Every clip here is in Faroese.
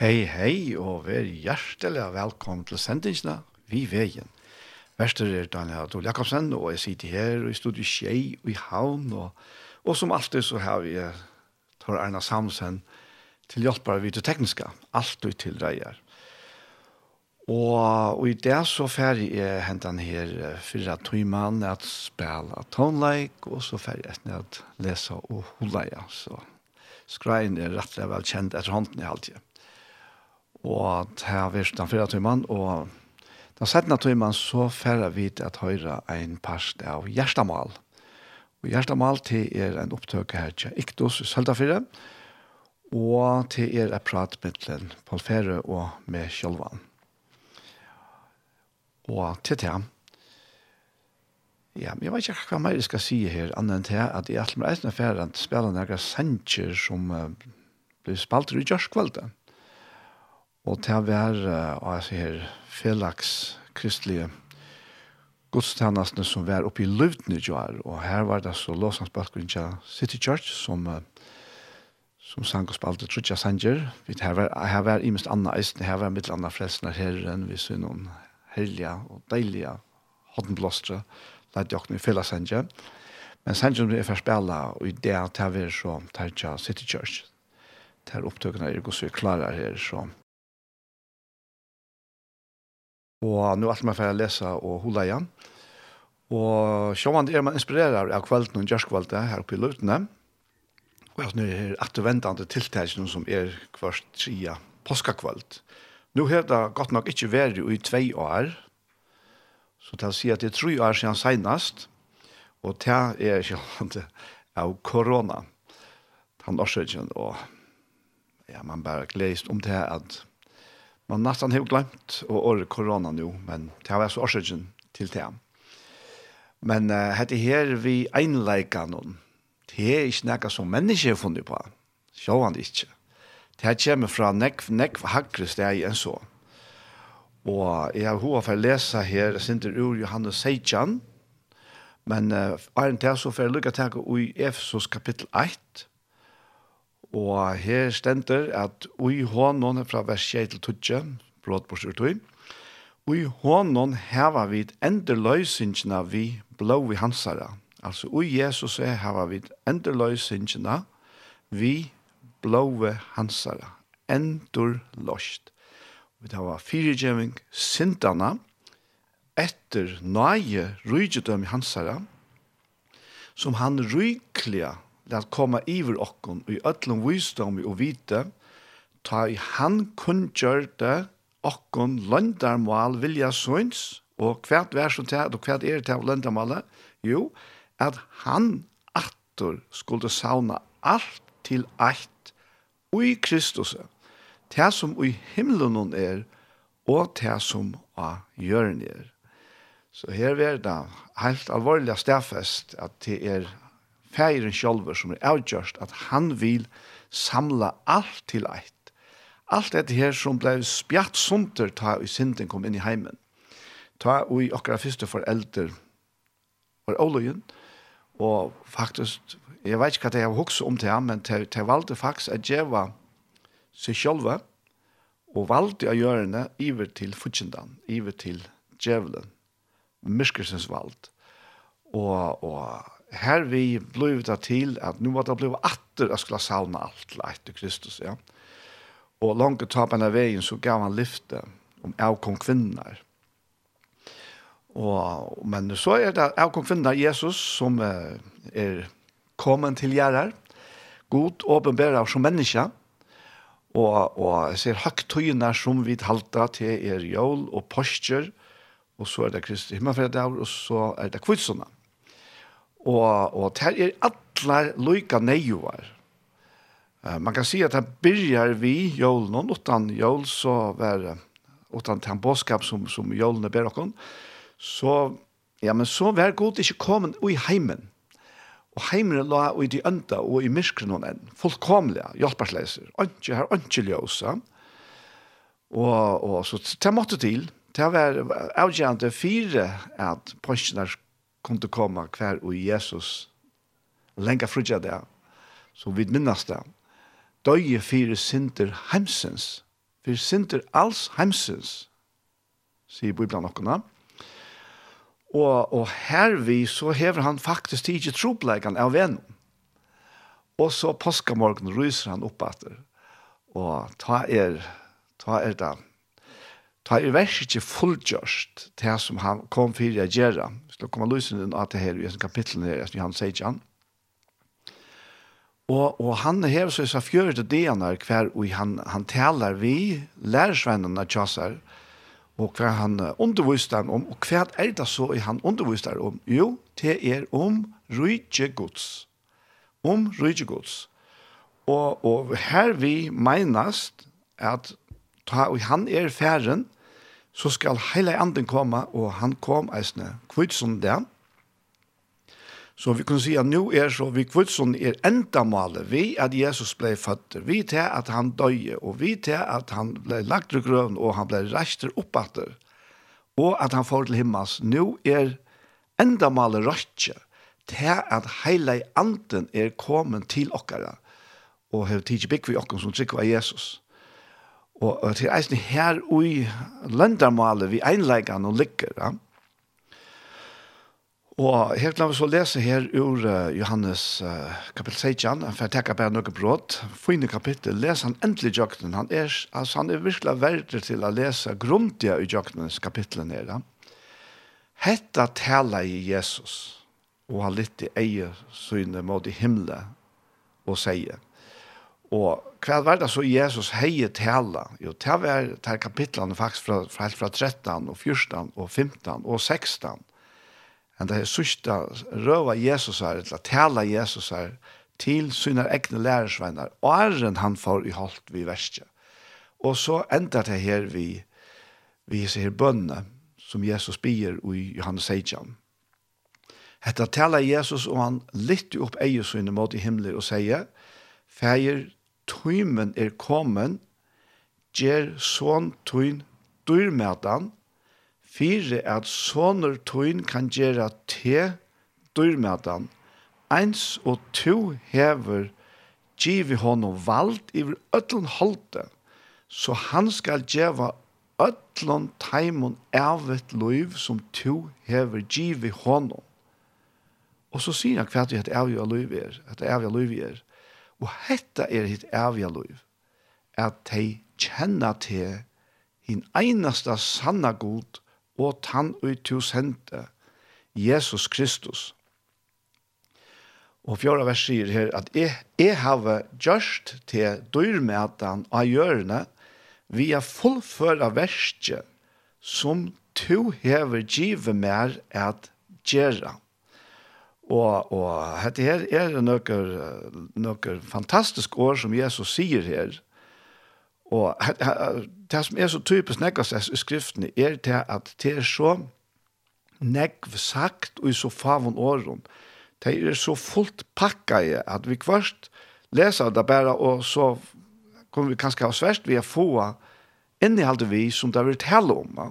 Hei, hei, og vær hjertelig velkommen til sendingsene Vi Veien. Værster er Daniel Adol Jakobsen, og jeg sitter her i studiet Skjei og i Havn. Og, og som alltid så har vi Tor Erna Samsen til hjelpere vid det tekniske, alltid til reier. Og, og i det så ferdig jeg hentan her fyra tøymann at spela tonleik, og så ferdig jeg at lese og holde. Ja. Så skreien er rettelig velkjent etter hånden i halvtiden og ta virst den fyra timen, og den settende timen så færre vi til at høyre en parst av Gjerstamal. Og Gjerstamal til er en opptøk her til Iktos i Søltafire, og til er et prat mittelen Paul Fere og med Kjølvann. Og til til Ja, men jeg vet ikke hva mer jeg skal si her, annet enn til at jeg er med eisende færre at spiller noen sanger som uh, blir spalt i Gjørskvalget og til å være altså her felaks kristelige godstjenestene som var oppe i Løvdene i Joar, og her var det så Låsansbalkvinja City Church som uh, som sang og spalte Trudja Sanger. Her var, her var imest anna eisen, her var mitt anna frelsner herren, vi så noen herlige og deilige hoddenblåstre, leit jokken i fela Sanger. Men Sanger er først spela, og i det til å være så, til City Church, til opptøkene er gos vi klarer her, så Og nå er alt man får lesa og hula igjen. Og sjåan er man inspirerar av kvelden og gjørskvelden her oppe i Lutene. Og at nu er attervendande tiltakene som er kvart tria påskakveld. Nu har det godt nok ikke vært i tvei år. Så til å si at det er tre år siden senest. Og det er sjåan av korona. Han årsøkjen og ja, man bare gleist om det at Man nesten har glemt å åre korona nå, men det har vært så orsaken til det. Men uh, hette her vi einleikan noen. Det er ikke noe som mennesker har funnet på. Sjåan ikke. Det kommer fra nekv, nekv hakre steg enn så. Og jeg har hva for å lese her, sinter ur Johannes Seidjan, men uh, er en til så for å lukke til i Efesos kapittel 1, Og her stender at ui hånden fra vers 6 til 12, blått på styrtøy, ui Ui hånden heva vid enderløysingene vi blå i hansara. Altså ui Jesus er heva vid enderløysingene vi blåve hansara. Enderløst. Vi tar var fyrirgjeving sintana etter nøye rydgjødøm i hansara, som han ryklige det koma komme iver okkon i ødlom visdom og vite, ta i han kunngjør det okken løndarmål vilja søns, og hvert vers og tæt, og hvert er tæt landarmalet, jo, at han atter skulle sauna alt til eitt ui Kristus, tæt som ui himmelen er, og tæt som av jørn er. Så her er det helt alvorlig stedfest at det er færen sjálfur som er avgjørst at han vil samla alt til eitt. Alt dette her som blei spjatt sunter ta i synden kom inn i heimen. Ta i okkara fyrste forelder var Olojen, og faktisk, jeg vet ikke hva det er hoksa om til ham, men til, til valgte faktisk at djeva seg sjálfa, og valgte å gjøre henne iver til futsindan, iver til djevelen, myrskersens vald. Og, og her vi blev det til at nu var det blevet atter jeg skulle savne alt leit Kristus, ja. Og langt tapen av veien så gav han lyfte om avkom kvinner. Og, men så er det avkom kvinner Jesus som er kommet til gjerrar, god åpenbærer som menneske, og, og jeg ser haktøyene som vi talte til er jól og postjer, og så er det Kristi himmelfredag, og så er det kvitsene og, og det er alle lykke nøyver. Uh, man kan si at det begynner vi jålen, og uten jål så var utan den bådskap som, som jålene ber dere, så, ja, men så var god ikke kommet i heimen. Og heimen la i de ønda og i myskrenon enn, fullkomlige, hjelpersleiser, ønske her, ønske ljøse. Og, og så det måtte til, det var avgjørende fire at pensjoner kom til å komme hver og Jesus lenge frutja det, så vi minnes det, døye fire synder heimsens, fire synder alls heimsens, sier Bibelen nokkerne. Og, og hervi så hever han faktisk tidlig tropleggen av vennen. Og så påskamorgen ryser han opp etter. Og ta er, ta er det. Ta er vers ikke fullgjørst til som han kom for å gjøre, til å komme løsene av det her i kapitlet her, som han sier ikke han. Og, og han hever seg så fjøret det han er hver, og han, han taler vi, lærersvennene tjasser, og hva han underviste han om, og hva er det så han underviste om? Jo, det er om rydde gods. Om rydde gods. Og, og her vi menast at ta, og han er færen, og så skal hele anden komme, og han kom eisne kvitsen der. Så vi kunne si at nå er så vi kvitsen er enda malet vi at Jesus ble født, vi til at han døye, og vi til at han ble lagt til grøn, og han ble reister oppatter, og at han får til himmels. Nå er enda malet røtje til at hele anden er kommet til okkara, og har tidsi bygg vi okkara som trykker av Jesus. Og, og til eisen her ui løndermålet vi einleggene og lykker. Ja? Og helt la vi så lese her ur uh, Johannes uh, kapittel 16, for jeg tenker bare noe brått. Fine kapittel, leser han endelig jøkken. Han er, altså, han er virkelig verdig til å lese grundig i jøkkenens kapittel her. Ja? Hetta tala i Jesus, og han i eier syne mot i himle, og sier, og hva var det så Jesus heie tala? Jo, det var det kapitlene faktisk fra, fra, fra 13 og 14 og 15 og 16. Men det er sørste røva Jesus her, til å tale Jesus her, til sine egne lærersvenner, og æren han får i holdt vi verste. Og så ender det her vi, vi ser bønne, som Jesus bier i Johannes 16. Hetta tala Jesus, og han lytte opp eier sine mot i himmelen og sier, «Fæger, tøymen er kommen, gjer sån tøyn dyrmedan, fire at sånner tøyn kan gjera te dyrmedan, eins og to hever givi honom vald iver öllun holde, så han skal gjeva öllun taimun evet loiv som to hever givi honom. Og så sier han hva det er evig og er, at evig og er. Og hetta er hitt evige liv, at de kjenner til hin einasta sanna god og tann ut til sendte, Jesus Kristus. Og fjorda vers sier her at jeg, jeg har gjørst til dyrmetan av hjørne vi er fullføra verset som to hever givet mer at gjøre. Og, og dette her er noen, noen fantastiske år som Jesus sier her. Og det som er så typisk nekkast i skriftene er til at det er så nekv sagt og i så favon åren. Det er så fullt pakka i at vi kvart leser det bare og så kommer vi kanskje ha svært vi er få innehalde vi som det har vært hele om. Ja.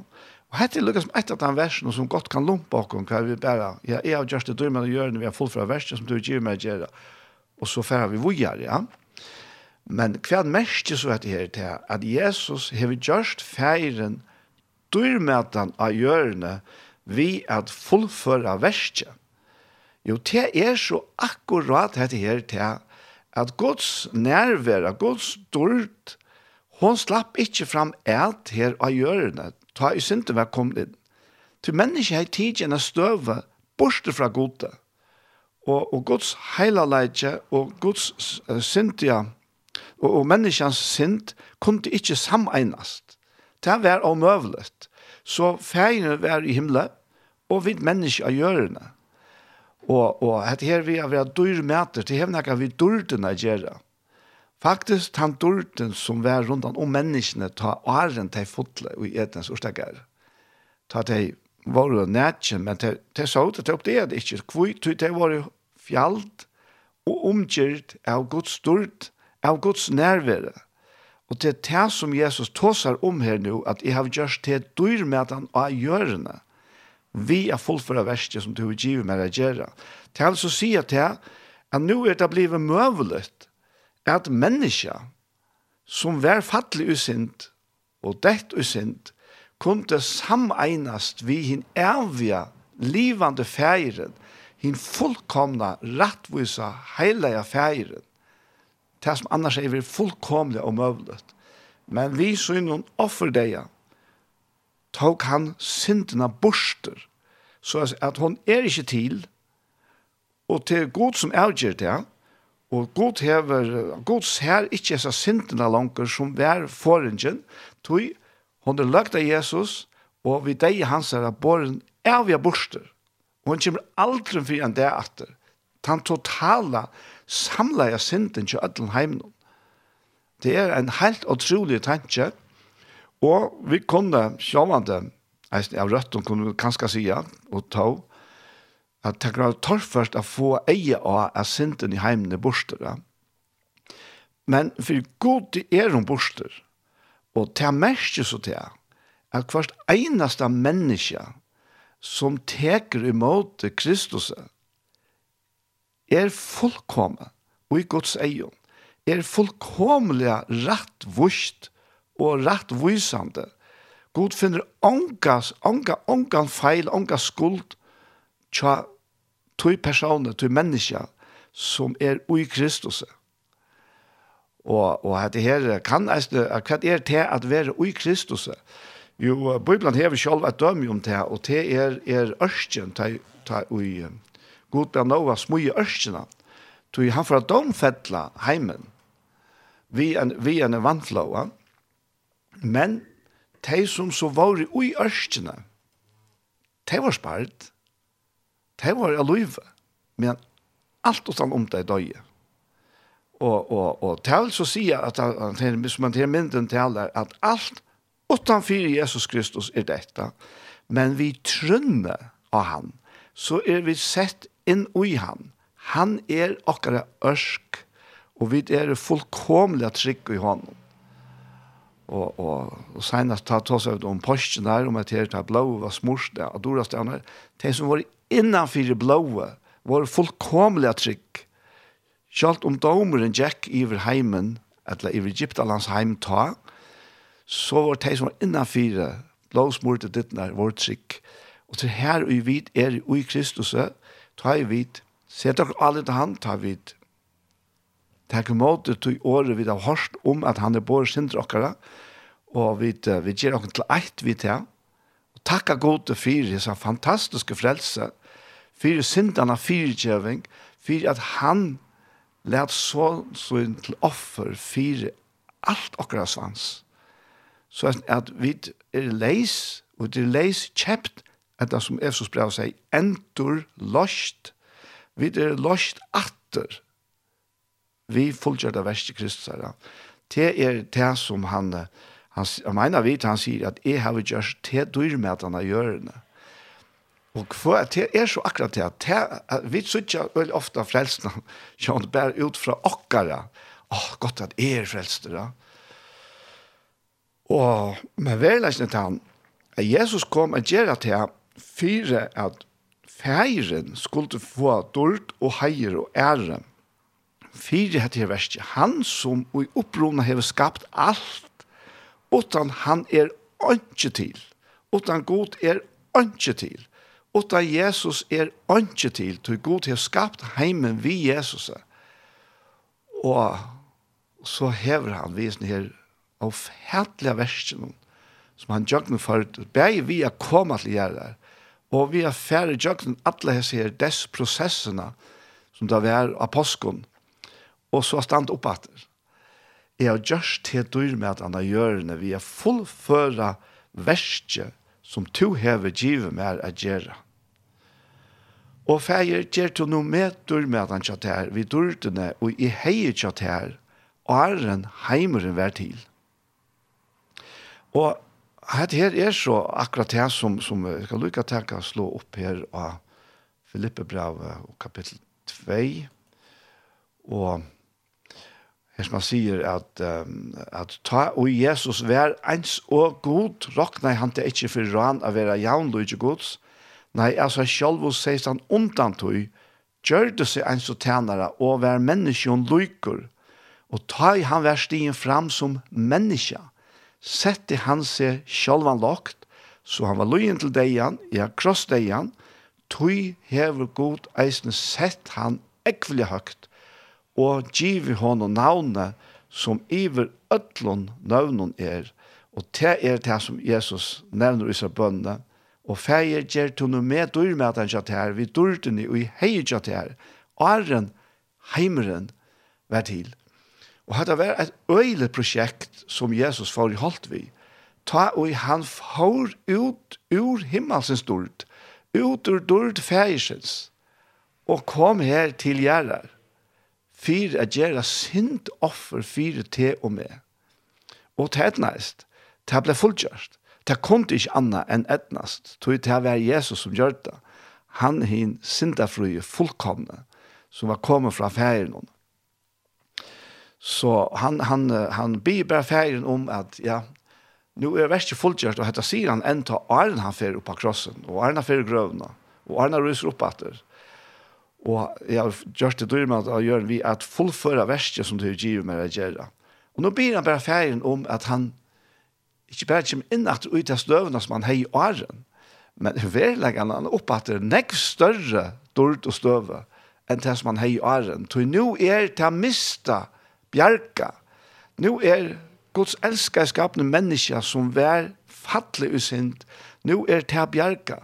Og hette er lukket som et av den versen som godt kan lumpa okkur, hva vi bare, ja, jeg har gjørst det med å gjøre når vi har fullfra versen som du gir meg gjøre, og så færer vi vujar, ja. Men hva mest så er det her til at Jesus har gjørst feiren døymetan av hjørne vi at fullføra verset. Jo, det er så akkurat dette her til at Guds nærvær, Guds dyrt, hon slapp ikkje fram alt her av gjørene ta i synte var kommet inn. Til menneske har tid gjerne støve borte fra gode. Og, og Guds heilaleitje og Guds uh, syndia og, og menneskens synd kunne ikke sameinast. Det var omøvlet. Så færgene var i himmelen, og vi mennesker av hjørne. Og, og her vi har vært dyr det til hevnaka vi dyrtene gjerne Faktisk han dårten som var rundt om menneskene ta åren til fotle i etens orstekker. Ta til var det nætje, men til, så ut det er det ikke. kvitt, til det var fjallt og omgjørt av Guds stort, av Guds nærvære. Og det er det som Jesus tåsar om her nå, at jeg har gjort til dyr med at han av gjørende. Vi er fullføra verset som du vil give meg å gjøre. Det er altså å si at det, at nå er det blivet møvelet, at menneska som var fattelig usynt og dett usynd kunde sameinast vi hin ervia livande færen, hin fullkomna, rattvisa, heilige færen, det som annars er vi fullkomlig og møvlet. Men vi synen offerdeia, tok han syndena borster, så at hon er ikke til, og til god som avgjør det, Og god hever, god ser ikke så syndene langer som vær forringen, tog hun er lagt av Jesus, og vi deg hans er båren er vi av borster. Og hun kommer aldri fri enn det etter. Den totala samleie synden til ødelen heimen. Det er en helt utrolig tanke, og vi kunne sjåvande, av røtten kunne vi kanskje si, og tog, at det er torrførst å få eie av at synden i heimene borster. Men for god det er hun borster, og det er mest så til, at hvert eneste menneske som teker imot Kristus er fullkomne og i Guds eion, er fullkomlig rett vust og rettvisende. God finner ångas, ånga, ångan feil, ånga skuld, tja tui personer, tui mennesker som er ui Kristus. Og, og at det her kan eisne, hva er det at være ui Kristus? Jo, Bibelen hever selv et døm om det, og det er, er ørsten, det er ui god blant Noah i ørstena, tui han for at domfettla heimen, vi en, vi en vannflåa, men de som så var ui ørstena, de var spart, Det var jeg løyve. Men alt og sånn om det i døye. Og, og, og det vil så si at, som man til mynden taler, at alt utenfor Jesus Kristus er dette. Men vi trønner av han, så er vi sett inn i han. Han er akkurat ørsk, og vi er fullkomlig trygg i hånden. Og, og, og senest ta ta seg om posten der, om at det er blå var smorst, og dora stedene, de som var innanfyrir blåa var fullkomliga trygg. Sjalt om domeren gikk iver heimen, eller iver Egyptalands heim ta, så var de som var innanfyrir blåsmurte dittnar var trygg. Og til her og i vid er i Kristus, ta i vid, se dere alle til han, ta i vid, Takk imot til året vi har hørt om at han er både sindre okkara, og vi, vi gjør okkara til eit vi til. Og takk er god til fyrir hans fantastiske frelse, fyrir syndana fyrirgjøving, fyrir at han let så sin til offer fyrir alt okkara svans. Så at vi er leis, og det er leis kjept, etter som Efsos brev sier, endur lost, vi er lost atter, vi fullgjør det verste Kristus her. Det er det som han, han, han mener vi, han sier at jeg har gjort det dyrmetene med denne gjørende. Og hva det er så akkurat det, det vi synes ikke veldig ofte frelsene, som bare ut fra okkara, åh, oh, godt at jeg er frelster, da. Og, med verleisende til han, at Jesus kom og gjør at jeg fire at feiren skulle få dård og heier og ære. Fire heter jeg verst, han som i opprona har skapt alt, utan han er ikke til, utan god er ikke til utan Jesus er ikke til, til god til å skapt heimen vi Jesus. Og så hever han visen her av fætlige versjonen som han gjør jøgner for, bare vi er kommet til gjerne og vi har færre jøgner alle disse her, dess prosessene som det var av påsken, og så stand opp at det. Jeg har gjørst til dyr med at han har gjørende, vi har fullføra verset som to hever givet mer at gjøre. Og feir gjør to no med han tjatt her, vi dørtene og i heier tjatt her, og æren heimeren vær til. Og hette her er så akkurat det som, som jeg skal lykke til å slå opp her av Filippe brev og kapittel 2, og her som han sier at, um, at ta og Jesus vær eins og god, rokna han til ikke for ran av vera jaun gods, nei, altså selv og seist han undan tog, gjør det seg eins og tænare og vær menneskjon lykker, og ta han vær stien fram som menneske, sette han seg sjálvan lagt, så han var løyen til deian, ja, kross deian, tog hever god eisne sett han ekvelig høgt, og giv honom navnet som iver ötlun navnon er, og det er det som Jesus nevner i seg bønne, og feir gjer to no med dur med at han kjatt her, vi durdene og i hei kjatt her, arren, heimeren, vær til. Og hadde vært et øyelig prosjekt som Jesus får i holdt vi, ta og han får ut ur himmelsens dord, ut ur dord feirsens, og kom her til gjerrar for at gjøre sint offer for te og med. Og til etnest, det ble fullgjørst. Det kom til ikke annet enn etnast, tog det var Jesus som gjør det. Han hin sintafrøye fullkomne, som var kommet fra ferien henne. Så han, han, han byr bare ferien om at, ja, nu er verste fullgjørst, og dette sier han enda Arne han fer opp av krossen, og Arne fer grøvna, og Arne ryser opp etter. Og jeg har gjort det dyrt med å gjøre vi at fullføre verset som du giver meg å gjøre. Og nå blir han bare ferien om at han ikke bare kommer inn at ut av støvene som han har i åren, men verleggen han opp at det er nekk større dyrt og støve enn det som han har i åren. Så nå er det å miste bjerke. Nå er Guds elskede skapende mennesker som er fattelig usynt. Nå er det å bjerke.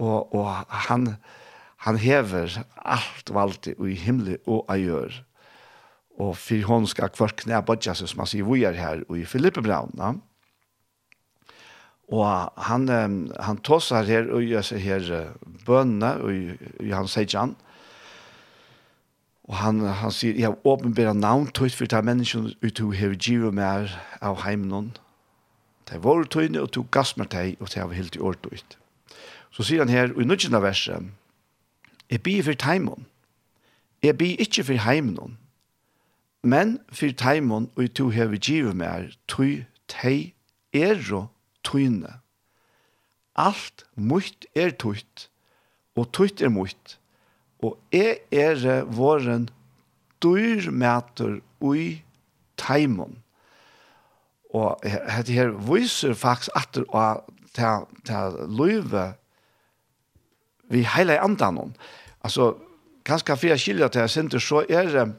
Og, og han... han han hever alt valgte i himmelen og ajør. Og for hon skal kvart knæ bodja seg, som han sier, vi er her og i Filippebrauna. Og han, han tåser her og gjør seg her bønne, og i hans seidjan. Og han, han sier, jeg har åpenbæra navn tøyt for det menneskene ut og hever givet mer av heimen. Det var tøyne og tog gass med deg, og det har helt i året tøyt. Så sier han her, og i nødgjende verset, Jeg blir for teimen. Jeg blir ikke for heimen. Men for teimen og to hever givet meg tog tei og tøyne. Alt mutt er tøyt, og tøyt er mutt, og jeg er våren dyrmæter ui teimen. Og dette her viser faktisk at det er til løyve vi heile andan om. Altså, kanske för jag skiljer det här center så er det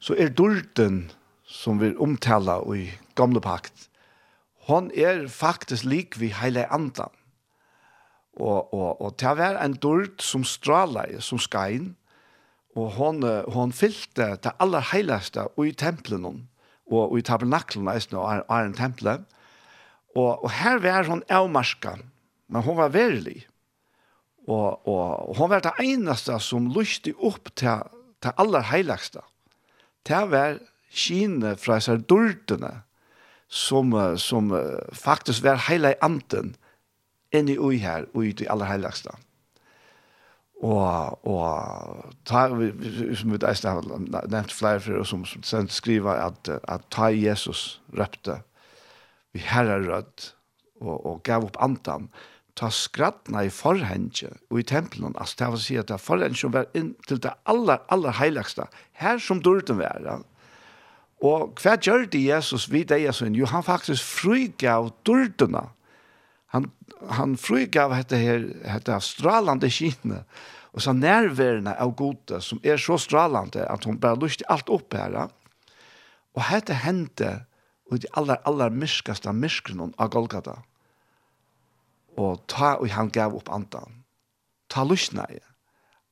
så er dulten som vi omtaler i gamla pakt. Hon er faktisk lik vi hela andan. Og, og, og til å være en dult som strålar som skein og hon hon fylte det aller heiligste i templen og i tabernaklen nästan är är en tempel. Og, og her var hon avmarska, Men hon var verlig. Og, og hon var det eneste som lyste opp til, til aller heiligste. Det var kine fra disse dørtene som, som faktisk var hele anden inn i ui her, ui til aller heiligste. Og, og ta, som vi deisne har nevnt flere for, oss, som, som skriver at, at ta Jesus røpte, vi herrer rødt, og, og gav opp antan, ta skrattna i forhenge og i tempelen, altså det var å si at det forhenge som var inn til det aller, aller heiligste, her som dørten var. Og hva gjør det Jesus vid deg, jo han faktisk frygav dørtene. Han, han frygav dette her, dette strålande kine, og så nærværende av gode, som er så strålande at hun bare lyste alt opp her. Og dette hendte, og de aller, aller myrskaste myskene av Golgata. Mm og ta og han gav opp andan. Ta lusnei.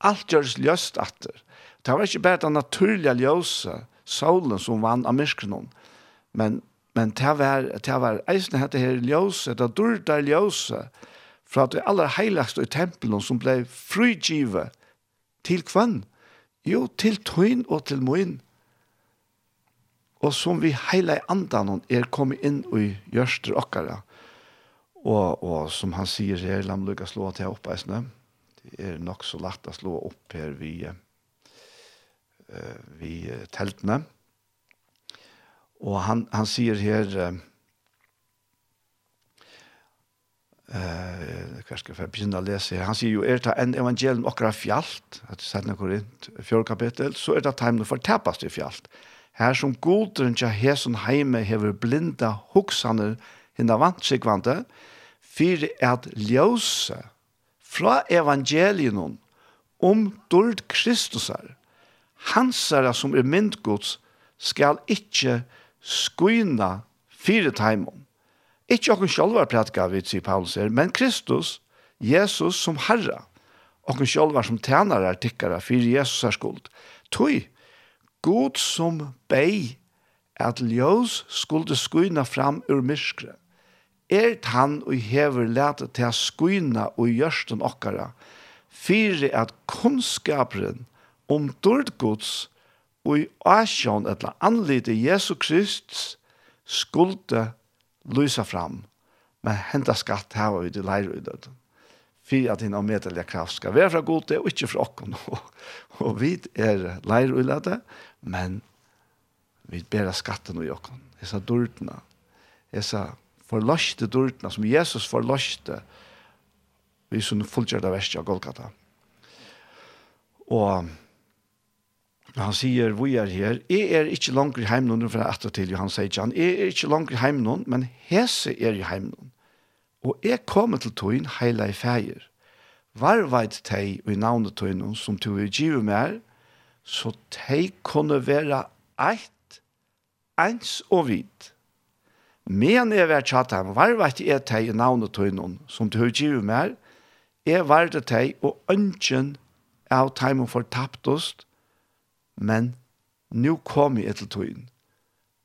Alt gjørs ljøst atter. Det var ikke bare den naturlige ljøse, solen som vann av myskrenon, men, men det var, det var eisen hette her ljøse, det durda ljøse, fra det aller heiligste i tempelen som ble frigivet til kvann. Jo, til tøyn og til moin. Og som vi heile andan er kommet inn i gjørster okkara Og, og som han sier her, la meg lukke slå til opp eisene. Det er nok så lagt å slå opp her vi, uh, vi teltene. Og han, han sier her, eh hva skal jeg begynne å lese her? Han sier jo, er det en evangelium akkurat fjallt, at det noe Korint, fjord kapittel, så er det timen for tapast i fjallt. Her som godren til hesen heime hever blinda hoksaner hinna vantsikvante, fyrir at ljøse fra evangelien om dård Kristusar, hansara som er myndgods, skal ikkje skuina fire taimon. Ikkje okkur sjálvar prætka vi, sier Paulus her, men Kristus, Jesus som Herra, okkur sjálvar som tænare tikkara fyrir Jesus er skuld. Tøy, God som bei at ljós skulde skuina fram ur myskre, er han og hever lete til å skuina og gjørsten okkara, fyrir at kunnskaperen om dårdgods og i asjon etla anlite Jesu Krist skulde lysa fram, men henta skatt her og i det leir i døden. Fyrir at hinn avmedelige kraft skal være fra gode og ikke fra okken. og vi er leir men vi bærer skatten i okken. Jeg sa dårdene. Jeg sa forløste dørtene, som Jesus forløste, vi som fullgjørte verset av Golgata. Og han sier, vi er her, jeg er ikke langer hjemme noen, for jeg etter til Johan sier han, jeg er ikke langt i heim noen, men hese er i hjemme noen. Og jeg kommer til tøyen hele i feir. Varveit teg og i navnet tøyen som tog i givet mer, så teg kunne være eit, eins og vidt. Men jeg vet tjatt ham, var vart jeg teg i navnet tøynen, som du høy givet mer, jeg var det teg, og ønsken av teimen for taptost, men nu kom jeg til tøynen.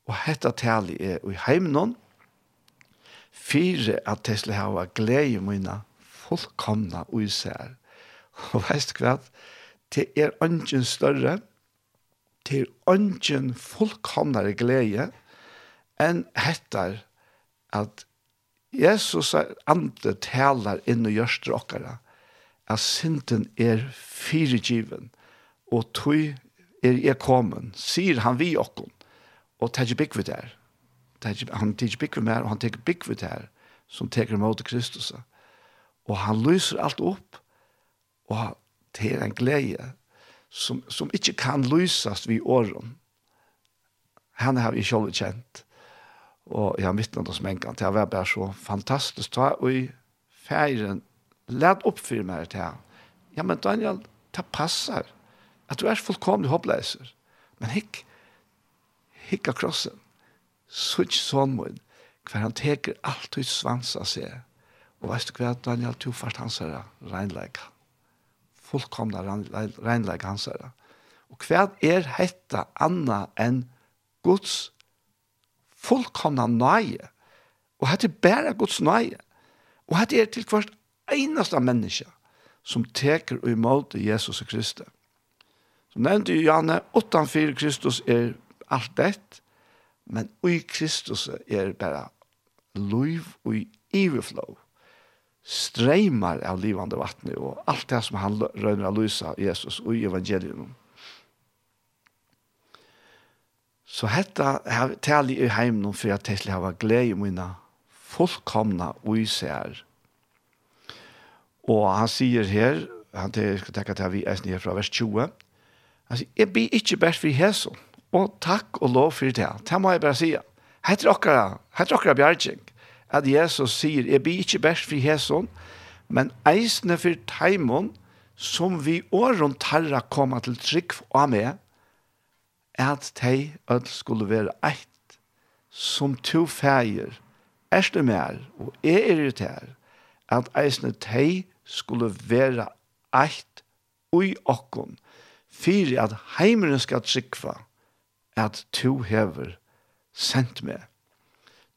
Og hetta tali er i heimnon, fire at Tesla hava glede mine fullkomna uisær. Og veist hva? Det er ønsken større, det er ønsken fullkomnare glede, enn hettar at Jesus er andre talar inn og gjørster okkara at synden er firegiven og tog er jeg kommet, sier han vi okkon og tar ikke bygg vi der han tar ikke bygg vi mer og han tar bygg vi der som tar imot Kristus. Og han lyser alt opp og det er en glede som, som ikke kan lysast vi åren han har vi selv kjent og jeg har vittnet hos mengen til jeg var bare så fantastisk da, og i ferien let opp for meg til han. Ja, men Daniel, det passer. At du er fullkomlig hoppleiser. Men hikk, hikk av krossen. Sutt sånn min, hver han teker alltid svans av seg. Og veist du hva, Daniel, du fart hans her regnleik. Fullkomna regnleik hans her. Og hva er hetta anna enn Guds fullkomna nøye. Og hette bæra Guds nøye. Og hette er til hvert eneste menneske som teker og imot Jesus og Kristi. Som nevnte Johanne, utanfor Kristus er alt dett, men i Kristus er bare liv og i iverflå. Streimar av livande vattnet og alt det som han røyner av lysa Jesus og i evangeliet Så hetta her tali i heim no for at Tesla hava glei mina fullkomna uisær. Og han sier her, han til, skal tenke til vi er snir fra vers 20, han sier, jeg blir ikke bært for hæsson, og takk og lov for det. Det må jeg bare si. Hette dere, hette dere bjergjeng, at Jesus sier, jeg blir ikke bært for hæsson, men eisne for teimon, som vi åren tarra koma til trygg av med, at de ødel skulle være eit som to feir er det mer og er irritær at eisne de skulle være eit ui okkon fyrir at heimeren skal trykva, at to hever sendt meg.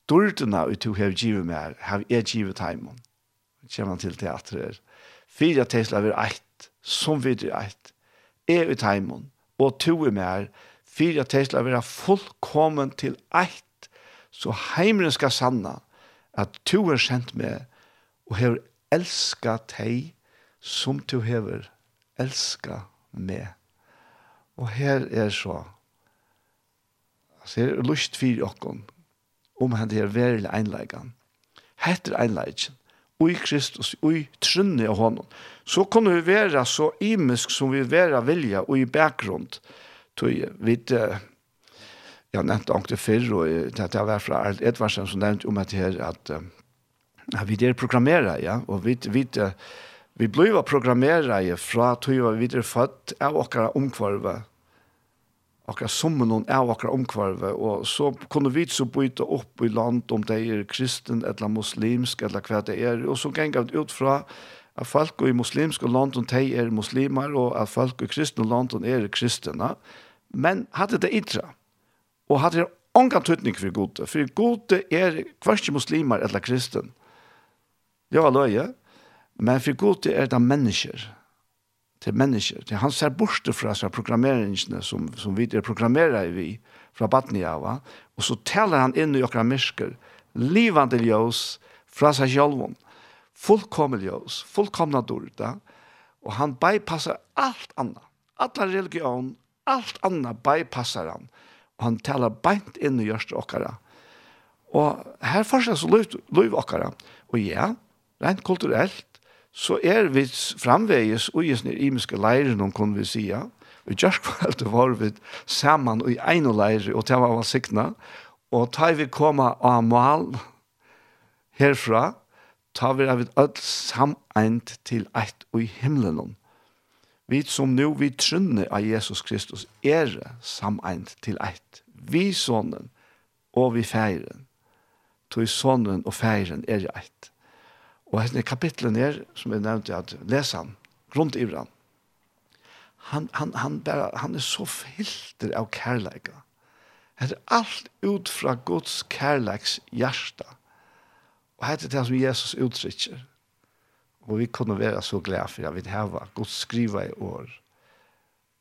Dordena ut to hever givet meg har jeg givet heimen. Kjemmer til teatret Fyrir at de skulle eit som videre eit er ut heimen og to er mer for at det skal være fullkommen til eit, så heimren skal sanna at du er sendt med og hever elska deg som du hever elska med. Og her er så, altså her er lust for okken, om han er verilig einleggen. Hette einleggen, ui Kristus, ui trunne av honom. Så kan vi være så imisk som vi være vilja og i bakgrunn, tog vidt, jag nämnde också förr och det var fra Arlt Edvardsen som nevnte om at här at ja, vi der programmerer, ja, og vi, vi, uh, vi ble jo programmerer fra tog vi der født av åkere omkvarve, akkurat som noen av akkurat omkvarve, og så kunne vi så bytte opp i land om det er kristen, eller muslimsk, eller hva det er, og så ganger vi ut fra at folk i muslimske land, de er muslimer, og at folk i kristne land, de er kristne, men hadde det idra, og hadde det ongan tøtning for gode, for gode er kvarske muslimer eller kristen. Det var løye, men for gode er det mennesker, til mennesker. Det han ser bort fra seg programmeringene som, som vi er programmerer vi fra Batniava. og så taler han inn i okra mysker, livande ljøs fra seg sjølven, fullkomne ljøs, fullkomne dorda, og han bypassar alt annet, alla religion, Alt annet bypassar han. Og han talar beint inn i hjørst okkara. Og her forskjell så løyv, løyv okkara. Og ja, rent kulturellt, så er vi framvegis og i imiske leiren, kunne vi sija. Vi gjørst kvalt var vi sammen i en og leire, og det var sikna. Og ta vi koma av mal herfra, ta vi av et ødel sameint til eit og i himmelen. Vi som nu vi trunne av Jesus Kristus er sameint til eit. Vi sonen og vi feiren. Toi sonen og feiren er eit. Og henne kapitlen er, som jeg nevnte, at les han, grunt i brann. Han, han, han, bare, han er så filter av kærleika. Det er alt ut fra Guds kærleiks hjärsta. Og hette det som Jesus uttrykker. Og vi kunne være så glede for at vi har Guds skriva i år.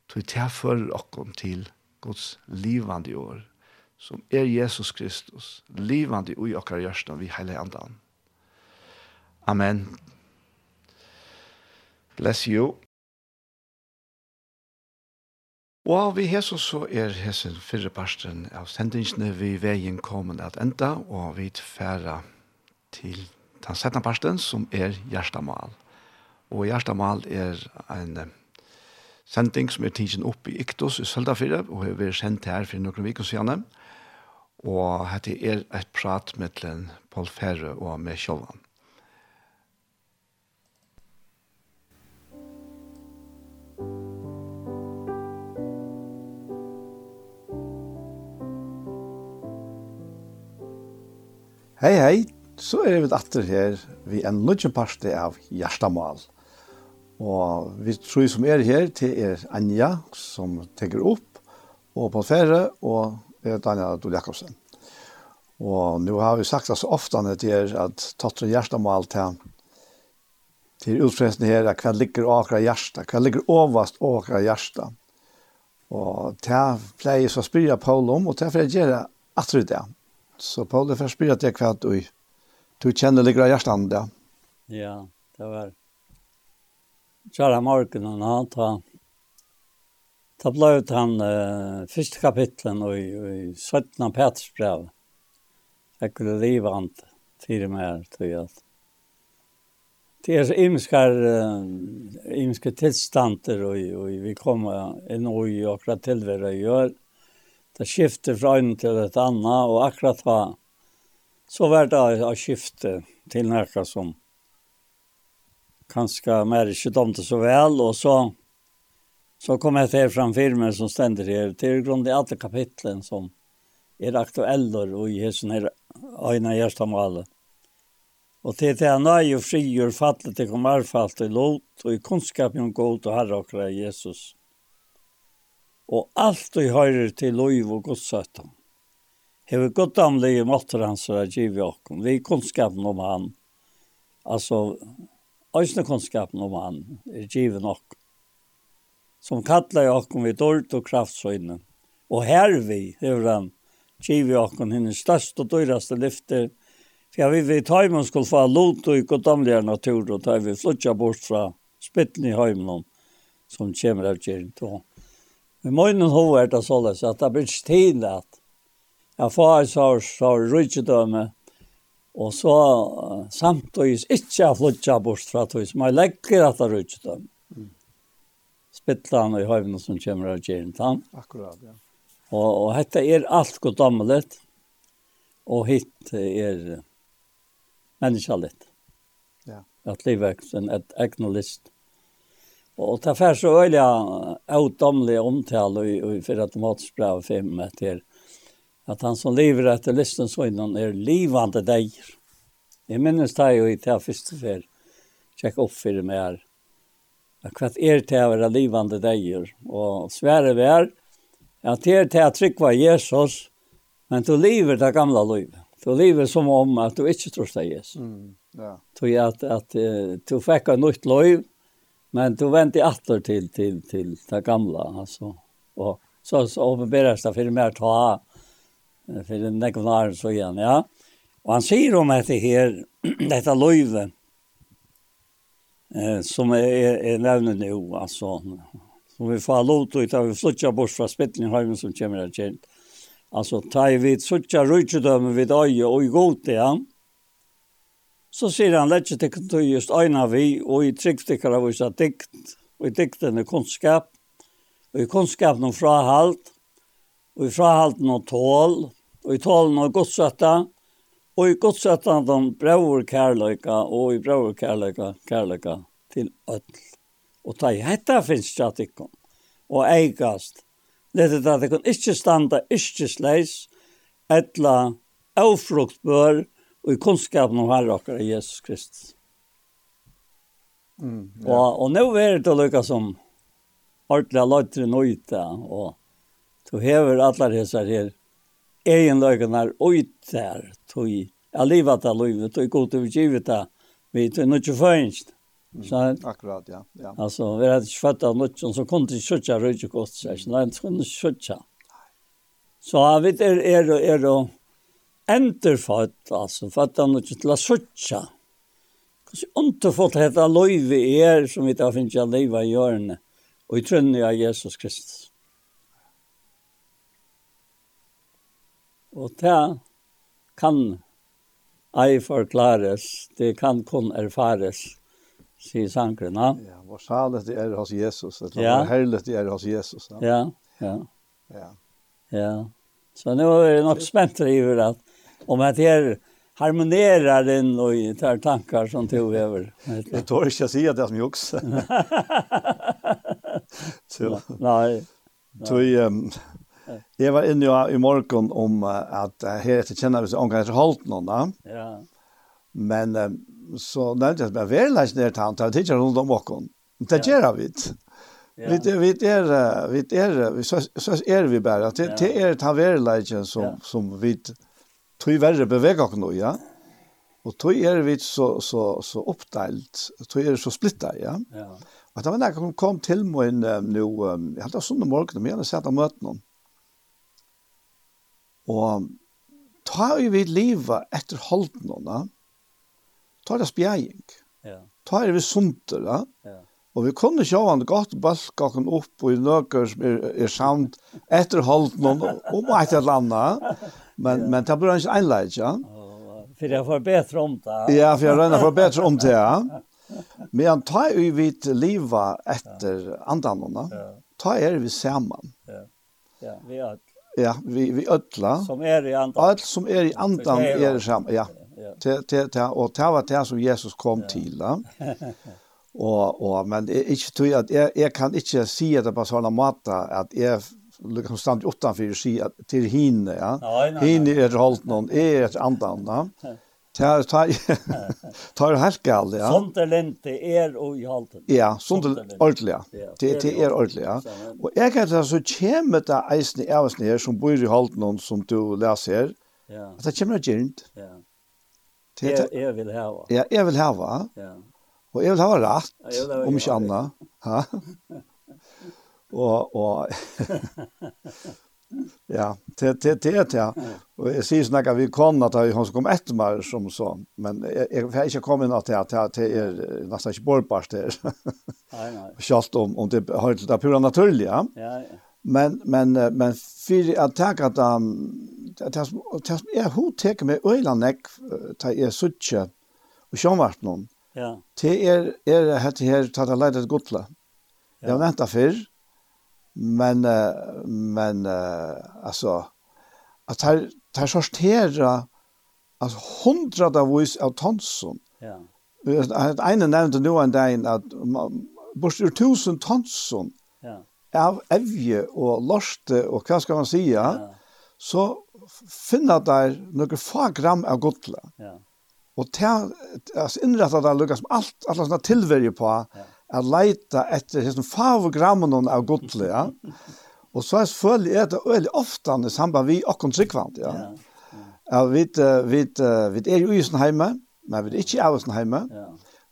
Tog til for oss til Guds livande år, som er Jesus Kristus, livande i okkar hjørsten vi heilig andan. Amen. Bless you. Og vi Jesus så er hese fyrre parsten av sendingsene vi veien kommer at enda, og vi tfæra til den settende parsten som er hjertemål. Og hjertemål er en sending som er tidsen opp i Iktos i Søldafire, og har sendt her for noen viker siden. Og dette er et prat med Paul Ferre og med Kjolvan. Hei, hei, Så er vi atter her vi en nødvendig parste av Gjerstamal. Og vi tror som er her til er Anja som tenker opp og på ferie og er Daniel Adol Jakobsen. Og nå har vi sagt så ofte til er at tatt og Gjerstamal til til utfresten her, hva ligger akra hjärsta, hva ligger ovast akra hjärsta. Og til pleier så spyrir Paul om, og til er for å gjøre atter det. Så Paul det for spyrer til hva du du känner lite hjärtan där. Ja, det var. Kjære Tjara morgonen han ta ble ut han uh, første kapitlen i, i 17 Peters brev. Jeg kunne leva han til meg, tror jeg. Det är så imskar uh, imska tillstander och, och vi kommer en och i akkurat tillvärre gör. Det skifter från till ett annat och akkurat vad Så var det att skifte til nærka som kanskje mer ikke domte så vel, og så, så kom jeg til fram firmen som stender her, til grunn av alle kapitlen som er aktuelle og i hessen her øyne gjerstamålet. Og til det han er jo frigjør fattelig til kom erfalt i lot, og i kunnskap om god og herre og Jesus. Og alt du hører til lov og godsøttan hevur goddamlige måttar hans å givi okkom. Vi kunnskapen om han, altså øyne kunnskapen om han, er givi nok. Som kallar okkom vi dårlig og kraftsøyne. Og her vi hevur han givi okkom henne størst og dyraste lyfter, for vi vi man skulle få lot og goddamlige natur, og tar vi flutja bort fra spitten i heimen som kommer av kjern. Vi må innan hova er det sånn at det blir stil at Jeg får så, så rydgjødømme, og så samtidig ikke jeg flyttet bort fra tog, som jeg legger at jeg rydgjødømme. Mm. og i høyvene som kommer av Gjerentan. Akkurat, ja. Og, og dette er alt goddommelig, og hitt er menneskelig. Ja. At livet er et egnet list. Og det er så øyelig avdommelig omtale i, i for automatisk brev 5 etter at han som lever etter listen så innan er livande deir. Jeg minnes det jo i det første fer, tjekk opp for det med her, hva er det å være livande deir, og svære vi er, at det er det å trykva Jesus, men du lever det gamla livet. Du lever som om at du ikke tror det Jesus. Mm, ja. Du, at, at, du fikk et nytt liv, men du venter atter til, til, til det gamla, altså. Og så, så åpenberes det for mer til å ha för en nekvnar så igen, ja. Och han säger om att det här, detta löjve, eh, som är, är nämnt nu, alltså, som vi får lov till att vi flyttar bort från Spittlingholmen som kommer att känt. Alltså, i vi suttja rutschedömen vid öje och i god ja. Så säger han, lätt sig till just öjna vi och i tryckstickar av vissa dikt. Och i dikten är kunskap. Och i kunskapen om frahalt. Og i frahalten om tål og i talen av godsetta, og i godsetta de braver kærløyka, og i braver kærløyka, kærløyka til ødel. Og ta i hetta finnes det at og eigast, lette det at ikon ikkje standa, ikkje sleis, etla, avfruktbør, og i kunnskapen om herre okkar Jesus Kristus. Mm, ja. og, og nå er det lykka som ordentlig løytre nøyta, og du hever allar hessar her egenløkene ut der, tog jeg livet av livet, tog god til givet det, vi tog noe først. Mm, akkurat, ja. ja. Altså, vi hadde ikke født av noe, så kunne de skjøtja røyde godt, så jeg nei, de kunne. Så jeg vet, er, er, er, er enterfødt, altså, født av noe til å skjøtja. Kanskje ikke fått hette løyve er, som vi tar finnes jeg livet i hjørnet, og i trønne av Jesus Kristus. Og det kan ei forklares, det kan kun erfares, sier sangren. Ja, hvor salet det er hos Jesus, eller ja. hvor det er hos Jesus. Ja, ja. ja. ja. ja. Så nu er det nok spent över att om at det harmonerar den och tar tankar som tog över. Jag tror inte jag säger det som juks. Så. Nej. Så, um, Jeg var inne i, i morgon om att her etter kjenner vi seg omgang etter holdt noen da. Ja. Men så nevnte jeg när det bara väl läs til tant tar det rundt om morgon. Det gjør vi. ja, Vi er, vi är vi är så så är vi bara det det är ta väl läs som som vi tog verre beveger oss nå, ja. Og tog er vi så så så oppdelt, tog er det så splittet, ja. Ja. Og det var när jag kom til till nå, nu, jag hade sånne morgen, men jeg hadde sett av møten noen. Og ta jo vi liva etter holdnåna, ta det spjæring. Ja. Ta er vi sunter, da. Ja. Og vi kunne sjå han godt balka han opp og i nøkker som er, er samt etter holdnån om et eller annet. Men, ja. men det blir ikke einleid, ja. For jeg får bedre om det. Ja, for jeg røyner for bedre om det, ja. Men han tar jo vidt livet etter ja. andanene. Ja. Ta er vi sammen. Ja, ja vi er Ja, vi vi ödla. Som är i andan. Allt som är i andan är det samma, ja. Te te te och ta vad det som Jesus kom till, va? Och och men inte tror att jag jag kan inte se det på såna matta att jag liksom stand utanför sig till hinne, ja. Hinne är hållt någon är ett andan, va? Ja, ta ta helt galt, ja. Sånt er og i halten. Ja, sånt er ordentlig, ja. Det det er ordentlig, ja. Og jeg kan så kjemme det eisen i avsnitt her som bor i halten og som du leser her. Ja. At det kjemmer gjent. Ja. Det er vil ha. Ja, jeg vil hava. Ja. Og jeg vil hava rett, om ikke annet. Ja. Og, og, Ja, det det det ja. Och jag syns när vi kom att han som kom ett mer som så, men jag har inte kommit att det att det är nästan inte bortpast det. Nej nej. Schalt om om det har det pura naturliga. Ja. Men men men för att ta att att att jag hur tar med Ölandneck ta är sucha och sjön vart någon. Ja. Det är är det här tar det ledet gotla. Jag väntar för men men alltså att här här sortera alltså hundrade av vis av tonson. Ja. Att en nämnde nu en dag att bort ur tusen tonson. Ja. Av evje och lorste och vad ska man säga? Ja. Så finna där några få gram av godla. Ja. Och ta alltså inrätta där lukas allt alla såna tilverje på. Ja at leita etter hesson favogrammen av godle, ja. Og så er selvfølgelig er det veldig ofte i samband vi og konsekvent, ja. ja. ja. vi, vi, vi er jo i sin heime, men vi er ikke av sin heime, ja.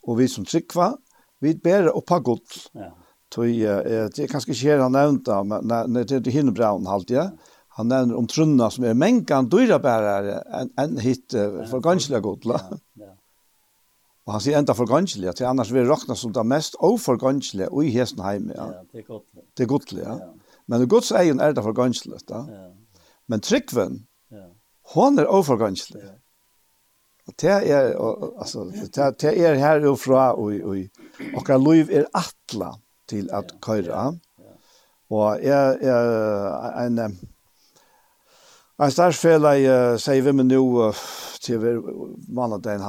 og vi som tryggva, vi bærer oppa godle. Ja. Tui, eh, det er kanskje ikke her han nevnte, men det er hinnebraun halvt, ja. Han nevner om trunna som er mengan dyrabærare enn en hit for ganskelig godla. Ja, ja. Og han sier enda forganselig, til annars vil råkna som det mest oforganselig og i hesten heime. Ja, ja det er godt. Det er godtelig, ja. ja. Men i Guds egen er det forganselig, da. Ja. Men tryggven, ja. hon er oforganselig. Ja. Og det er, og, altså, det, det er her og fra, og, og, og, og liv er atla til at køyra. Ja. Ja. Og jeg, er en, En starsfelag uh, sier vi med nå uh, til vi vannet den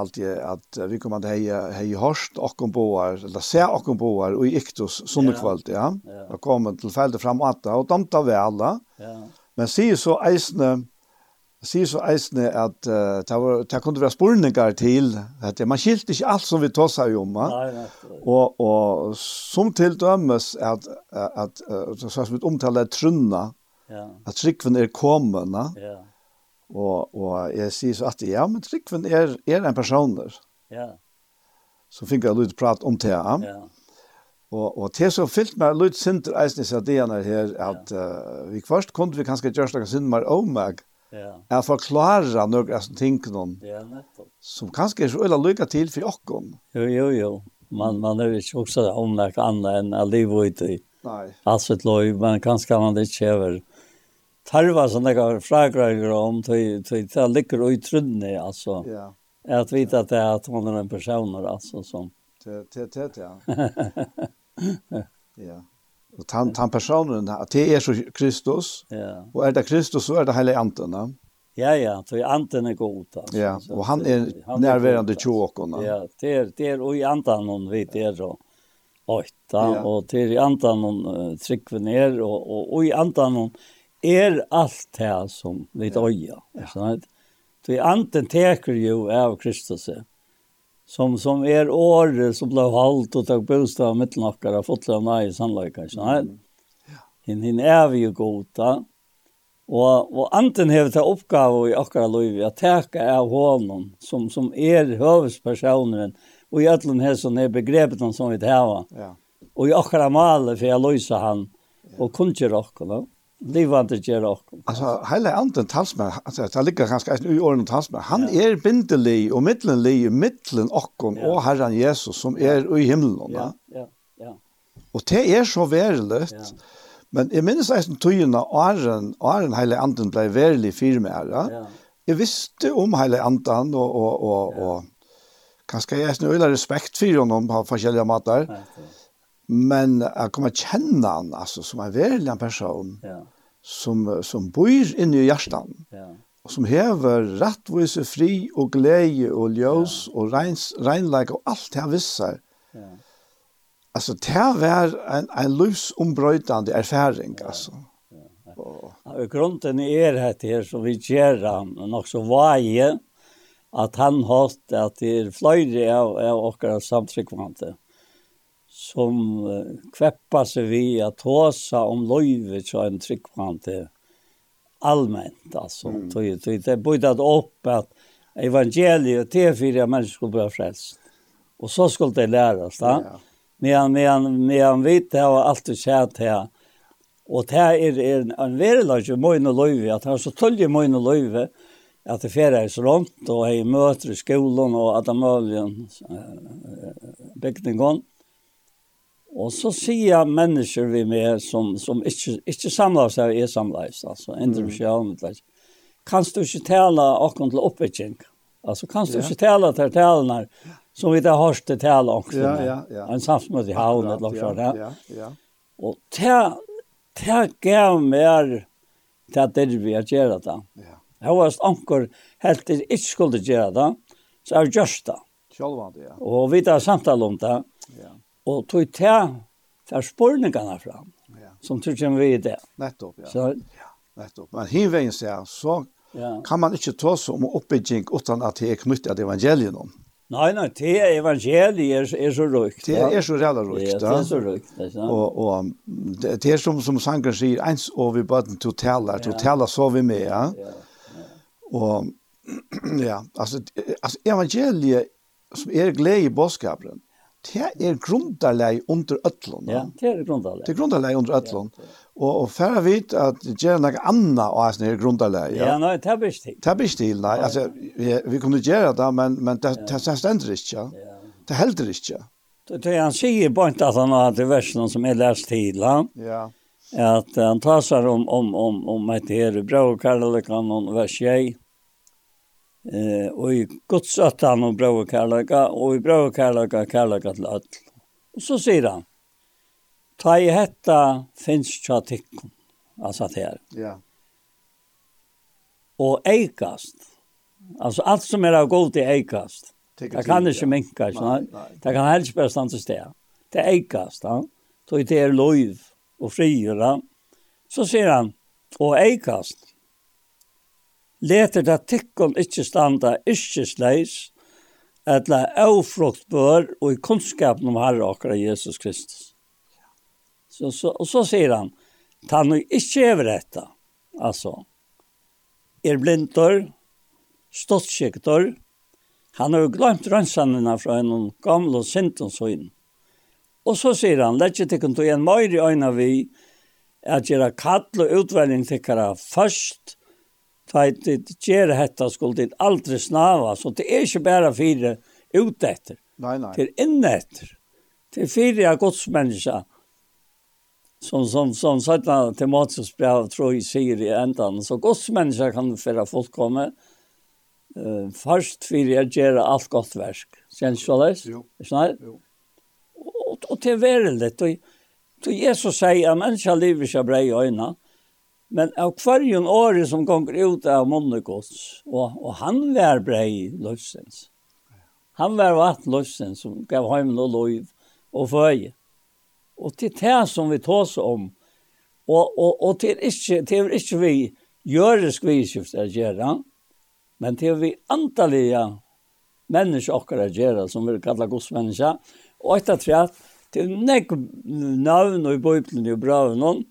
at uh, vi kommer til heie, hei hørst åkken boer, eller se åkken boer, og i iktus sånne ja. kvalt, ja. ja. Da kommer fram at det, og de vi alle. Ja. Men sier så eisne, sier så eisne at uh, det, var, det kunne være spurningar til, at man skilte ikke alt som vi tog seg om. Nei, nei. Og, og som til dømes at, at, at, at, at, at, at, at, at, at, Ja. At trikven er kommet, Ja. Og, og jeg sier så at, ja, men trikven er, er en person der. Ja. Så fikk jeg litt prat om det, ja. Ja. Og, og det som fyllt meg lyd sinter eisen i sadianer her, at ja. uh, vi først kunne vi kanskje gjøre noen synd mer om meg, Ja. Jeg forklarer noen av sånne ting noen. Ja, nettopp. Som kanskje er så øyla lykke til for åkken. Jo, jo, jo. Man, man er ikke også om noe annet enn å leve ut i. Nei. Allt sitt liv, men kanskje man det ikke kjøver tarva som jeg har frågat om til till det ligger i trunnet, alltså. Ja. Att vite att det är att hon är en person alltså som det det det ja. Ja. Och tan tan personen at det är så Kristus. Ja. Och är det Kristus så är det hela anden. Ja. Ja, ja, så anten er god. Alltså. Ja, och han är närvarande tjåkorna. Ja, det är, det er, och i andan hon vet det så. Åtta, ja. och det är i andan hon uh, tryckven ner och, och, og i andan hon er allt det som vi döja. Ja. Så anden teker ju av Kristus. Som, som er året som blev holdt og tok bostad av mittelnakkar og fått av meg i sannleikar. Mm. Ja. Hinn, er vi jo goda. Og, og anden hever til oppgave i akkurat liv at teka av honom som, som er høvespersoneren og i ætlen her som er begrepet som vi hava. Ja. Og i akkurat male for jeg løser han og kunnskjer akkara. Ja livande ger okkom. Altså, hele anden talsmenn, altså, det ligger ganske eisen i årene talsmenn, han är er bindelig og middelig i middelen okkom ja. og Herren Jesus som er i himmelen. Ja, ja, ja. Og det er så värdelöst ja. men jeg minnes eisen tøyene åren, åren hele anden ble verlig firmere. Ja. Jeg visste om hele anden og, og, og, och og kanskje jeg er øyla respekt for honom på forskjellige måter. Ja, ja. Men jeg kommer kjenne han, altså, som en verlig person, ja. som, som bor inne i hjertet, ja. og som hever rettvise fri og glede og ljøs ja. og reins, regnleik og alt det han visser. Ja. Altså, det var en, en livsombrøytende erfaring, ja. altså. Ja. Og, ja, grunden er at her, som vi gjør han, nok så vaje, at han hatt at det er flere av, av okkar samtrykkvante. Ja som kveppar sig vi att tåsa om löjvet så en tryckman allmänt. Alltså, mm. tog, tog, det började upp att evangeliet till fyra människor skulle bli frälst. Och så skulle det läras. va Ja. Men, men, men det har alltid sett här. Och det här är, är en verilag i och Løyve. Att han så töljer och Løyve att det färdas runt och i möter i skolan och att de möjligen äh, Og så sier mennesker vi med som, som ikke, ikke samler seg, er samleis, altså, endre vi ikke annet. Kan du ikke tale åkken til oppbygging? Altså, kan du ja. ikke tale til talene som vi da har til tale åkken? Ja, ja, ja. En samfunnsmøte i havn, et eller annet. Ja, ja. Og det, det gav mer til at det vi har gjør det. Ja. Jeg var anker helt til ikke skulle gjøre det, så er det gjørst det. Sjølvandet, ja. Og vi da samtale om det. Ja og tog til for spurningene fram, ja. som tror kommer vi i det. Nettopp, ja. Så, ja. Nettopp. Men hinveien sier, så ja. kan man ikke ta seg om oppbygging utan at det er knyttet til evangelien. om. Nei, nei, det evangeliet er, er så rukt. Det er så rævla rukt, ja. Det er så rukt, det er sant. Og, og det, det er som, som sangren sier, ens og vi bøten til å tale, til å tale så vi med, ja. ja. Og, ja, altså, altså evangeliet som er glede i bådskapen, det er grunderleg under ötlon. Ja, det er grundarleg. Det er grunderleg under ötlon. Og, og for å vite at det nokk anna og asn er grunderleg. Ja, ja nei, det er best. Det er best til, nei. Altså vi, vi kunne gjøre det, men men det det ja. stender ikke. Ja. Det helder ikke. Det det han sier bort at han har det versen som er lest til han. Ja. At han tasar om om om om et her bror Karl Lekan og vers 6 Eh, og i godsattan og brau kærleika, og i brau kærleika kærleika til ødel. Og så sier han, ta i hetta finnes tja tikkum, altså det her. Ja. Og eikast, altså alt som er av god til eikast, det kan ikke minka, ikke nei, det kan helst bare stand til sted. Det eikast, ja. Så det er loiv og frigjøra. Så sier han, og eikast, leter det tikkun ikkje standa yrkesleis, etla avfrukt bør og i kunnskapen om Herre okkar Jesus Kristus. Så, så, og så sier han, ta nu ikkje over dette, altså, er blindor, ståttskiktor, han har jo glemt rønsanina fra en gamle sintonsøyn. Og så sier han, lett ikke tikkun to en møyre øyna vi, at gjøre kall og utvelgning tikkara først, ta det ger hetta skulle det aldri snava så det er inte bara fire ut efter. nei. Til Till inne efter. Till fyra Guds människa. Som som som sådana tematiskt brev tror jag säger i ändan så Guds människa kan föra folk komma eh uh, först för att göra allt gott verk. Sen så läs? Jo. Snart. Jo. Och och till världen då då Jesus säger att människan lever sig bra i ögonen Men av kvarjon året som gonger ut av Monnegods, og, og han var brei løsens. Han var vatt løsens som gav heim og lov og føy. Og til det som vi tås om, og, og, og til ikke, til ikke vi gjøres skviskift å gjøre, men til vi antallige mennesker akkurat gjøre, som vi kallar godsmennesker, og etter tre, til nek navn og i bøyblene og brøvnene,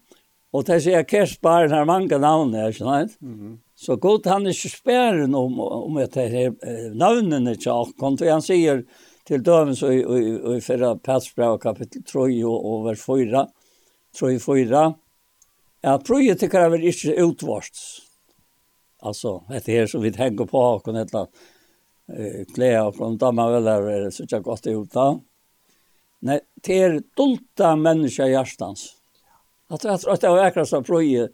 Og det sier Kersbaren har mange navn her, ikke sant? Mm. Så godt han er ikke spæren om, om at det her navnene til Akkon, for han sier til døvens og, og, og i fyrre Petsbrev kapittel 3 og, og vers 4, 3 4, at prøyet til krever ikke utvart. Altså, dette her som vi tenker på Akkon, et eller annet, klær og sånn, damer vel er så ikke godt ut da. Nei, det er dulta mennesker hjertens. Jag tror att det är akkurat som fröje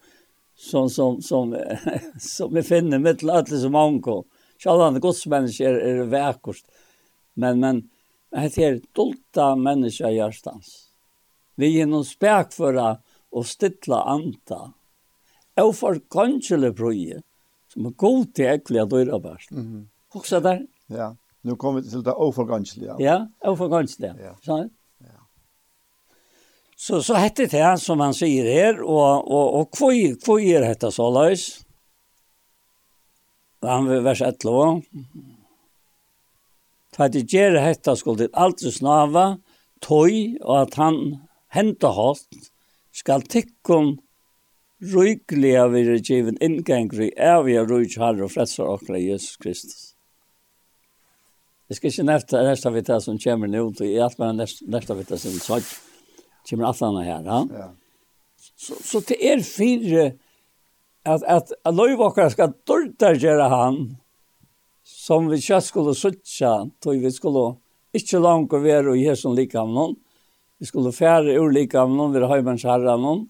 som som som som vi finner mitt alla som anko. Sjallan godsmänniskor är er verkost. Men men det är dolta människa hjärtans. Vi är någon spärkföra och stilla anta. Och för kanske fröje som är god till äckliga dörrar bäst. Mm. Också där. Ja. Nu kommer vi till det oforgansliga. Ja, oforgansliga. Ja. Så. Så så hette det som man säger här och och och kvoi kvoi är detta så lös. Han vill vers 11. Ta det ger hetta skuld det allt snava tøy og att han henta hast skal tikkon av er given ingangri er vi røyk har og frelsar okra Jesus Kristus. Jeg skal ikke næsta, næsta vita som kommer nå, jeg er alt bare nesta næsta vita som sagt kommer atlarna här. Ja. ja. Så, så det er fire at, at, at løyvåkere skal dörta göra han som vi ikke skulle suttja tog vi skulle ikke langt och vara och ge som lika av noen. Vi skulle fære ur lika av någon vid höjmens herra noen.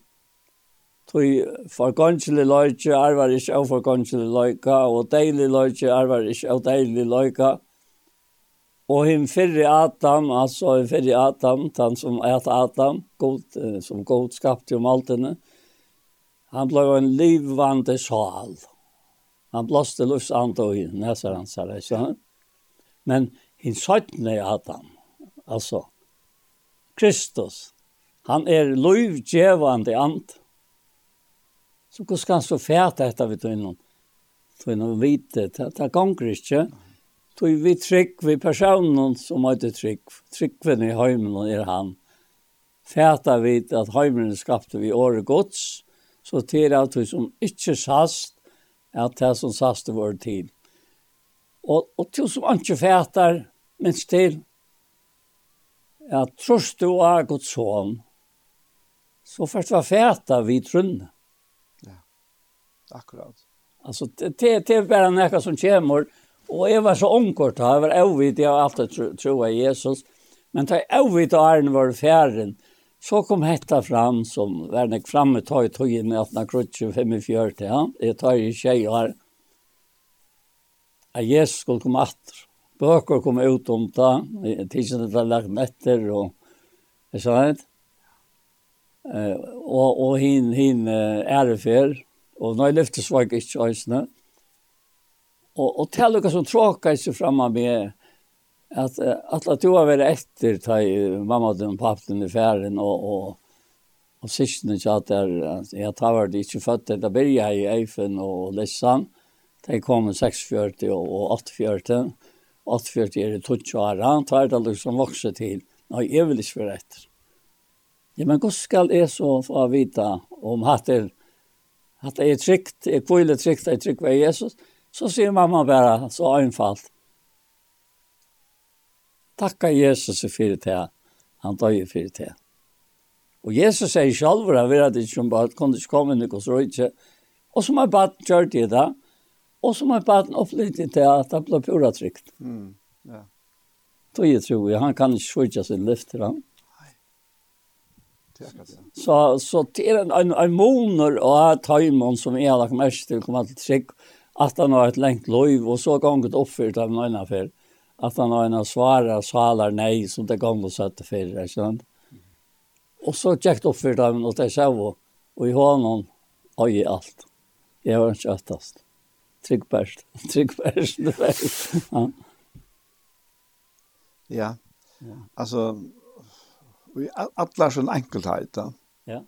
Tog for förgångslig löjtje arvar ikke av for förgångslig löjka och dejlig löjtje arvar ikke av deilig løyke. Och Og him fyrre Adam, altså alltså fyrre Adam, han som et Adam, god, som god skapte om allt henne. Han ble en livvande sjal. Han blåste lufts andre och in, näsar han säger, så. Men hin søttene sjättne Adam, altså, Kristus, han er livgjevande and. Så hvordan skal han så fæte etter vi tog innom? Tog innom vite, det, det gonger inte tog vi trygg vi personen som har heter trygg. Tryggven i heimen er han. Fæta vi at heimen skapte vi året gods, så til at vi som ikke sast, at det som sast i vår tid. Og, og til som ikke fætar, minst til, at trost du er gods sånn, så først var fæta vi trunne. Ja, akkurat. Altså, det, det er bare noe som kommer, Og jeg var så omkort, jeg var avvitt, jeg har alltid tro, troa Jesus. Men da jeg avvitt av æren var fjæren, så kom hetta fram som var nek framme tog i tog inn i 1825, ja. Jeg tar i tjej og her. At Jesus skulle komme atter. Bøker kom ut om det. Tidsen det var lagt netter og jeg sa det. Uh, og, og hin, hin uh, ærefer. Og nå er lyftesvag ikke øyne. Uh, Og, og til dere som tråker sig fremme med at att att du har vært etter ta mamma og pappan i färden og och och syskonen sa att jeg tar var det inte fött det börjar i Eifen og Lessan. De kom 46 og 8.40. 8.40 er det 20 år. Han tar det liksom vokse til. Nei, jeg vil ikke være etter. Ja, men hvordan skal jeg så få vite om at det er, det er trygt, er kvile trygt, er trygt ved Jesus? Ja Så sier mamma bare, så einfalt. Takka Jesus for det. Han døy jo for det. Og Jesus sier selv, han vil at ikke bare kunne ikke komme inn i hos røyde. Og som har baden kjørt det det, og som har baden opplittet til at det ble pura trygt. Mm, ja. Så jeg tror jeg, han kan ikke skjøtja sin liv til ham. Så, så det er en, en, en måned og jeg tar som jeg har lagt mest til å komme til trygg, att han har ett längt liv och så gånget ett uppfyrt av någon affär att han har en svara svalar nej som det gång och satte för det sant? Och så checkt uppfyrt av något det så och i honom har i allt. Jag har inte attast. Trygg bäst, trygg bäst, bäst. Ja. Ja. Alltså vi alla sån enkelhet. Ja.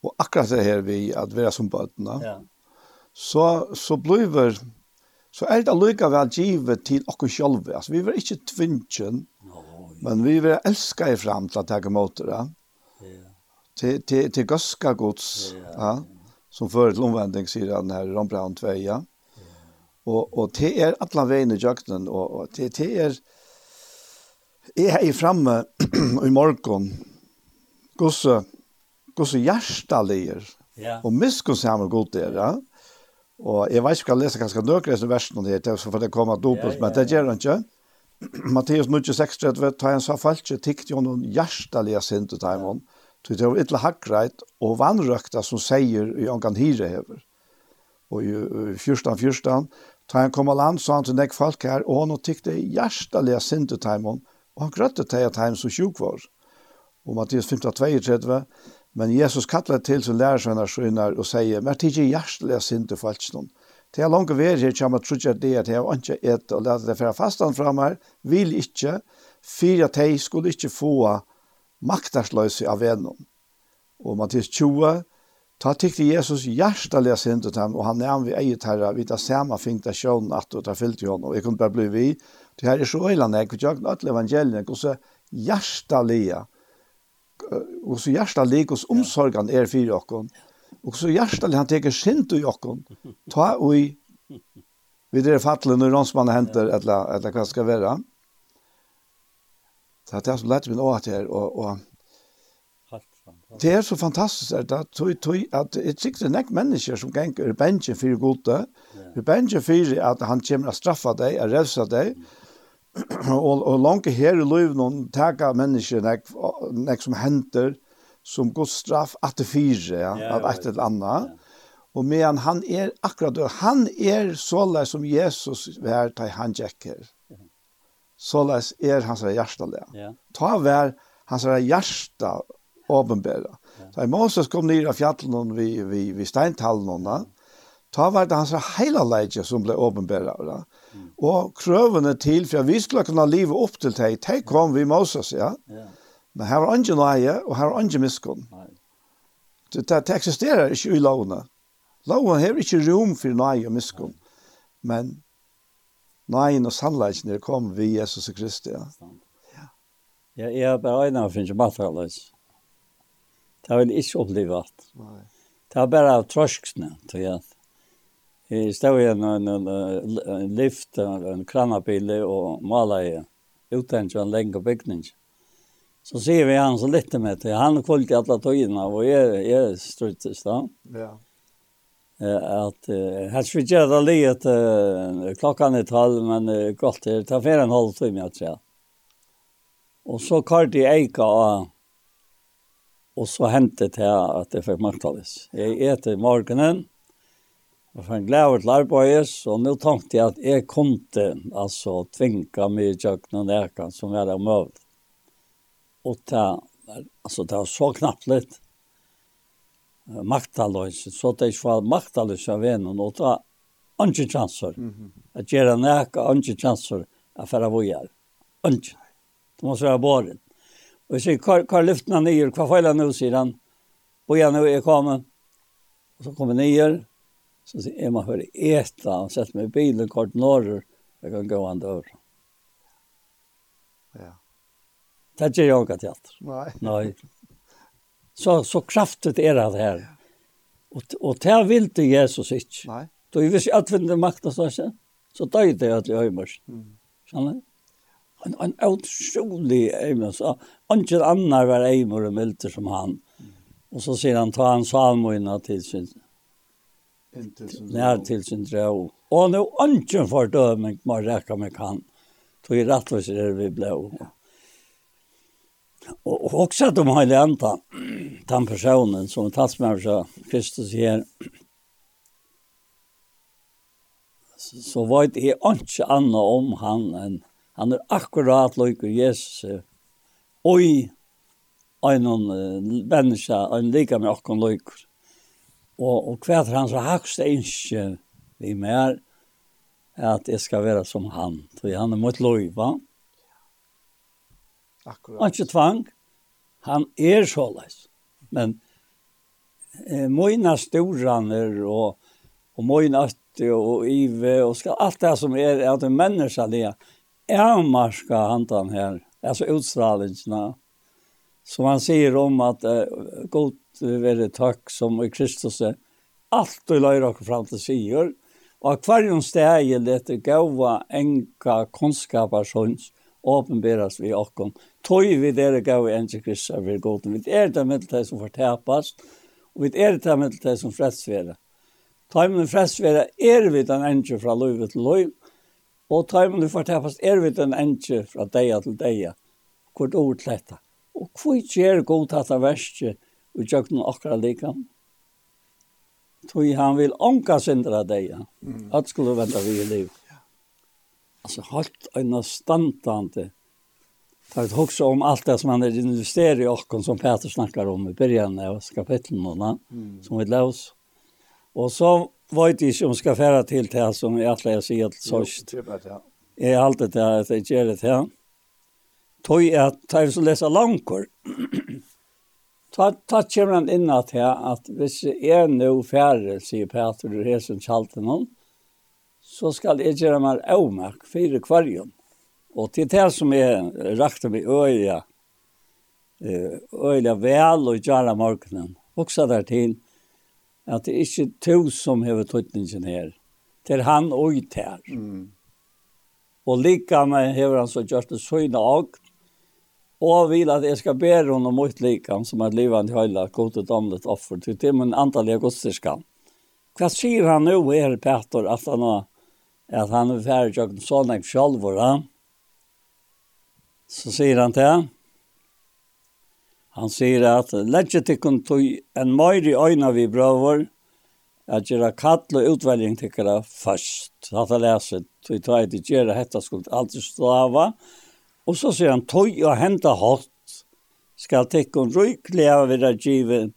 Och akkurat det här vi att vara som barn. Ja så, så blir så er det lykka vel givet til oss selv. Altså, vi var ikke tvinsjen, no, men vi var elska i frem til å ta imot det. Ja. Til, til, til gøske gods, ja. ja. som fører til omvending, sier han her i Rombraun 2, ja. Og, og det er alle veiene i jøkkenen, og, og det, det er, jeg er fremme i morgen, gosse, gosse hjertalier, ja. og miskunn sammen god dere, ja Og jeg vet ikke om jeg leser ganske nøkere i versen her, så for det kommer dobbelt, ja, men det gjør han ikke. Matteus 9:36 tar han så falt ikke, tikk jo noen hjertelige sint ut av ham, til det var ytterlig hakkreit og vannrøkta som sier i ångan hire hever. Og i i fyrstan fyrstan, tar han kom av land, så han til nek folk her, og han tikk det hjertelige sint ut av ham, og han grøtte til at han så sjuk var. Og Matteus 15, 32, Men Jesus kallar til sin lærersvenner skjønner og sier, «Men det er ikke hjertelig synd til sånn. Det er langt ved her kommer trutja det at jeg har ikke et og lette det fra fastan fram her, vil ikke, for at jeg skulle ikke få maktarsløse av vennom. Og Mattis 20, ta tykte Jesus hjertelig synd til ham, og han nevn vi eget herre, vi tar samme fint av sjøen at og tar fyllt i hånden, og jeg kunne bare bli vi. Det her er så øyland, jeg kunne ikke alle evangeliene, hvordan hjertelig og så hjärsta lekos omsorgan er för jokken. Og så hjärsta han teker sint ur jokken. Ta och i vid det fallet når någon henter eller eller vad skal være. Så att jag så lätt med åt här och och Det er så fantastisk at det tog, tog, at det er sikkert nek mennesker som ganger i bensjen for gode, i bensjen for at han kommer å straffa deg, å revsa deg, og, og langt her i løv noen taka mennesker nek, nek som henter som god straff at fire, ja, at et eller annet. Og medan han er akkurat han er såleis som Jesus vær til han tjekker. Såleis er hans hjerte. Ja. Ta vær hans hjerte åpenbæra. Ja. Så Moses kom ned av fjallen vi, vi, vi steintallen, ta var det hans heila leidje som ble åpenbæra. Ja Og krøvene til, for vi skulle kunne leve opp til deg, de kom vi Moses, ja. ja. Men her var ikke nøye, og her var ikke miskunn. Det, det det eksisterer ikke i lovene. Lovene har ikke rom for nøye og miskunn. Men nøyen og sannleggene kom vi Jesus Kristus, ja. ja. Ja, jeg er bare øyne av finnes matraløs. Det har vel ikke opplevd. Det er bare av trøskene, tror jeg. Jeg stod i en, en, en lift, en kranabil og malet i utenfor en lenge bygning. Så sier vi han så litt med det. Han kvalt i alle togene, og jeg, jeg struttes da. stedet. Ja. At uh, helst vi gjør det lige at uh, klokken er tolv, men uh, godt det tar flere en halv time, jeg tror. Og så kalt jeg eika og, og så hentet jeg at jeg fikk maktavis. Jeg etter morgenen, Og så han glæver til arbeidet, og nå tenkte jeg at jeg kunne altså tvinge meg i kjøkkenen jeg kan som jeg hadde møtt. Og det, altså, det var så knappt litt maktaløse, så det ikke var maktaløse av vennen, og det var ikke chanser. Mm -hmm. At gjøre nækka, ikke chanser, at å vojer. Ikke. Det må være båret. Og jeg sier, hva, hva lyften han nye, hva feiler han nå, sier han. Og jeg nå er kommer. Og så kommer nye, Så sier jeg, man får eta, han sett meg i bilen kort norr, jeg kan gå an dør. Ja. Det er ikke jeg ikke teater. Nei. Nei. Så, så kraftet er det her. Og, og det vil til Jesus ikke. Nei. Då är vi så att vinna makta så här. Så tar det att jag till höjmers. Skjønner? En, en otrolig ämne. Så annan var ämne och milter som han. Och så säger han, ta en salmoina till sin nær til sin drøv. Og nå ønsken for døming må rekke meg kan. Tog i rettvis er vi ble. Og også at de har lent den personen som er tatt med seg, Kristus her, så vet jeg ikke annet om han enn han er akkurat like Jesus. Oi, en menneske, en like med akkurat like. Og, og hvert hans hakste innskje vi mer, at jeg skal være som han, for han er mot loiva. Akkurat. Han er ikke tvang, han er såleis. Men eh, mine storaner og, og mine øtte og ive og skal, alt det som er er en menneske det er marska hantan her, altså utstralingsna. Som han sier om at uh, god være takk som i Kristus er alt du løyre oss fram til sier, og at hver en steg leter gava enka kunnskapersons åpenberes vi okkon. Tøy vi dere gava enka Kristus er vi god. Vi er det med det som fortapast, og vi er det med det som fredsvere. Tøymen fredsvere er vi den enka fra løyve til løyve, og tøymen du fortapast er vi den enka fra deia til deia. Hvor det ordet letta? Og hvor gjør god at det verste og gjøkken akkurat likam. Tog han vil ånka syndra deg, mm. at skulle vente vi i liv. Altså, holdt øyne standtante, Ta et hoksa om alt det som han er investerer i okken, som Peter snakkar om i byrjan av kapitlen, mm. som vi laus. Og så vet jeg ikke om skal fære til det som jeg atler jeg sier til sørst. Jeg har alltid det at jeg gjør det her. Tog jeg tar så lesa langkor. Ta, ta kommer han inn at her, at hvis jeg er nå færre, sier Peter og Hesen Kjaltenon, så skal jeg gjøre meg avmerk fire kvarjon. Og til det som jeg rakte meg øya, øya vel og gjøre morgenen, også der til, at det er ikke to som har tøytningen her. Det er han og her. Mm. Og lika med har han så gjort det søgne og Og vil at jeg skal bære henne mot likene som er livende høyla, godt og damlet offer til til min antallige godsterska. Hva sier han nå, er Petter, at han, at han er ferdig til å sånn jeg selv, Så sier han til han. Han sier at «Legget tikkun tog en møyr i øyna vi brøver, at gjøre kattel og utveljing tikkara først». Hatt jeg leser, tog jeg til gjøre hetta skuld aldri stava, Og så sier han, tog og henta hatt, skal tekken røyklega vera givet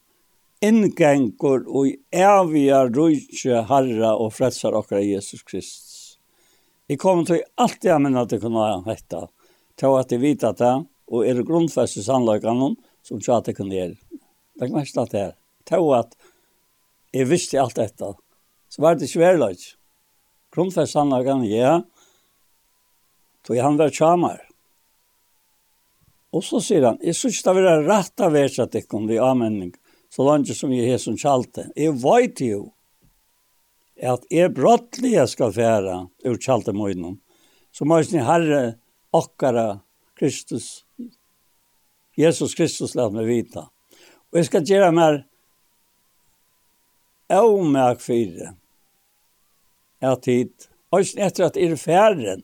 inngengur og evige eviga herre harra og frelsar okkar Jesus Kristus. Jeg kommer til alt jeg minna til kunne hette, til at jeg vet at det, og er grunnfest i sannløkene som ikke at jeg kunne gjøre. Det er mest at det er. Til at jeg visste alt dette, så var det ikke verløyt. Grunnfest sannløkene, ja, tog han var tjamer. Og så sier han, jeg synes det vil være rett av verset ikke om det er anmenning, så langt som jeg har som kjalte. Jeg vet jo at jeg brottlige skal fære ur kjalte møgnen, så må jeg herre akkara Kristus, Jesus Kristus lær meg vita. Og jeg skal gjøre mer avmerk for det. At tid. og etter at er færen,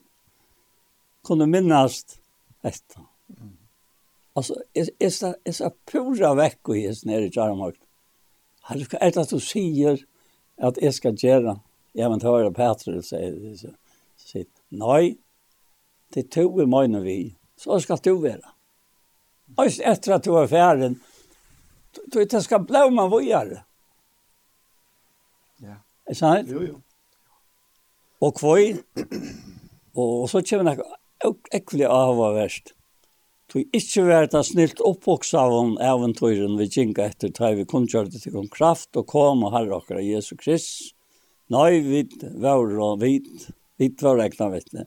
kunne minnast etter. Alltså, är det är så pura veckor i ens nere i Jarmark. Har du är det att du säger att jag ska göra? Jag men höra Petrus säger så sitt. Nej. Det tog vi mig vi. Så ska du vara. Och efter att du var färdig då det ska blomma vidare. Ja. Är sant? Jo jo. Och kvoi. Och så kommer det äckligt av värst tog ikke vært det snilt oppvoksa av en eventyren vi gikk etter da vi kun det til om kraft og kom og herre akkurat Jesu Krist. Nei, vi var og vi, vi var regna vittne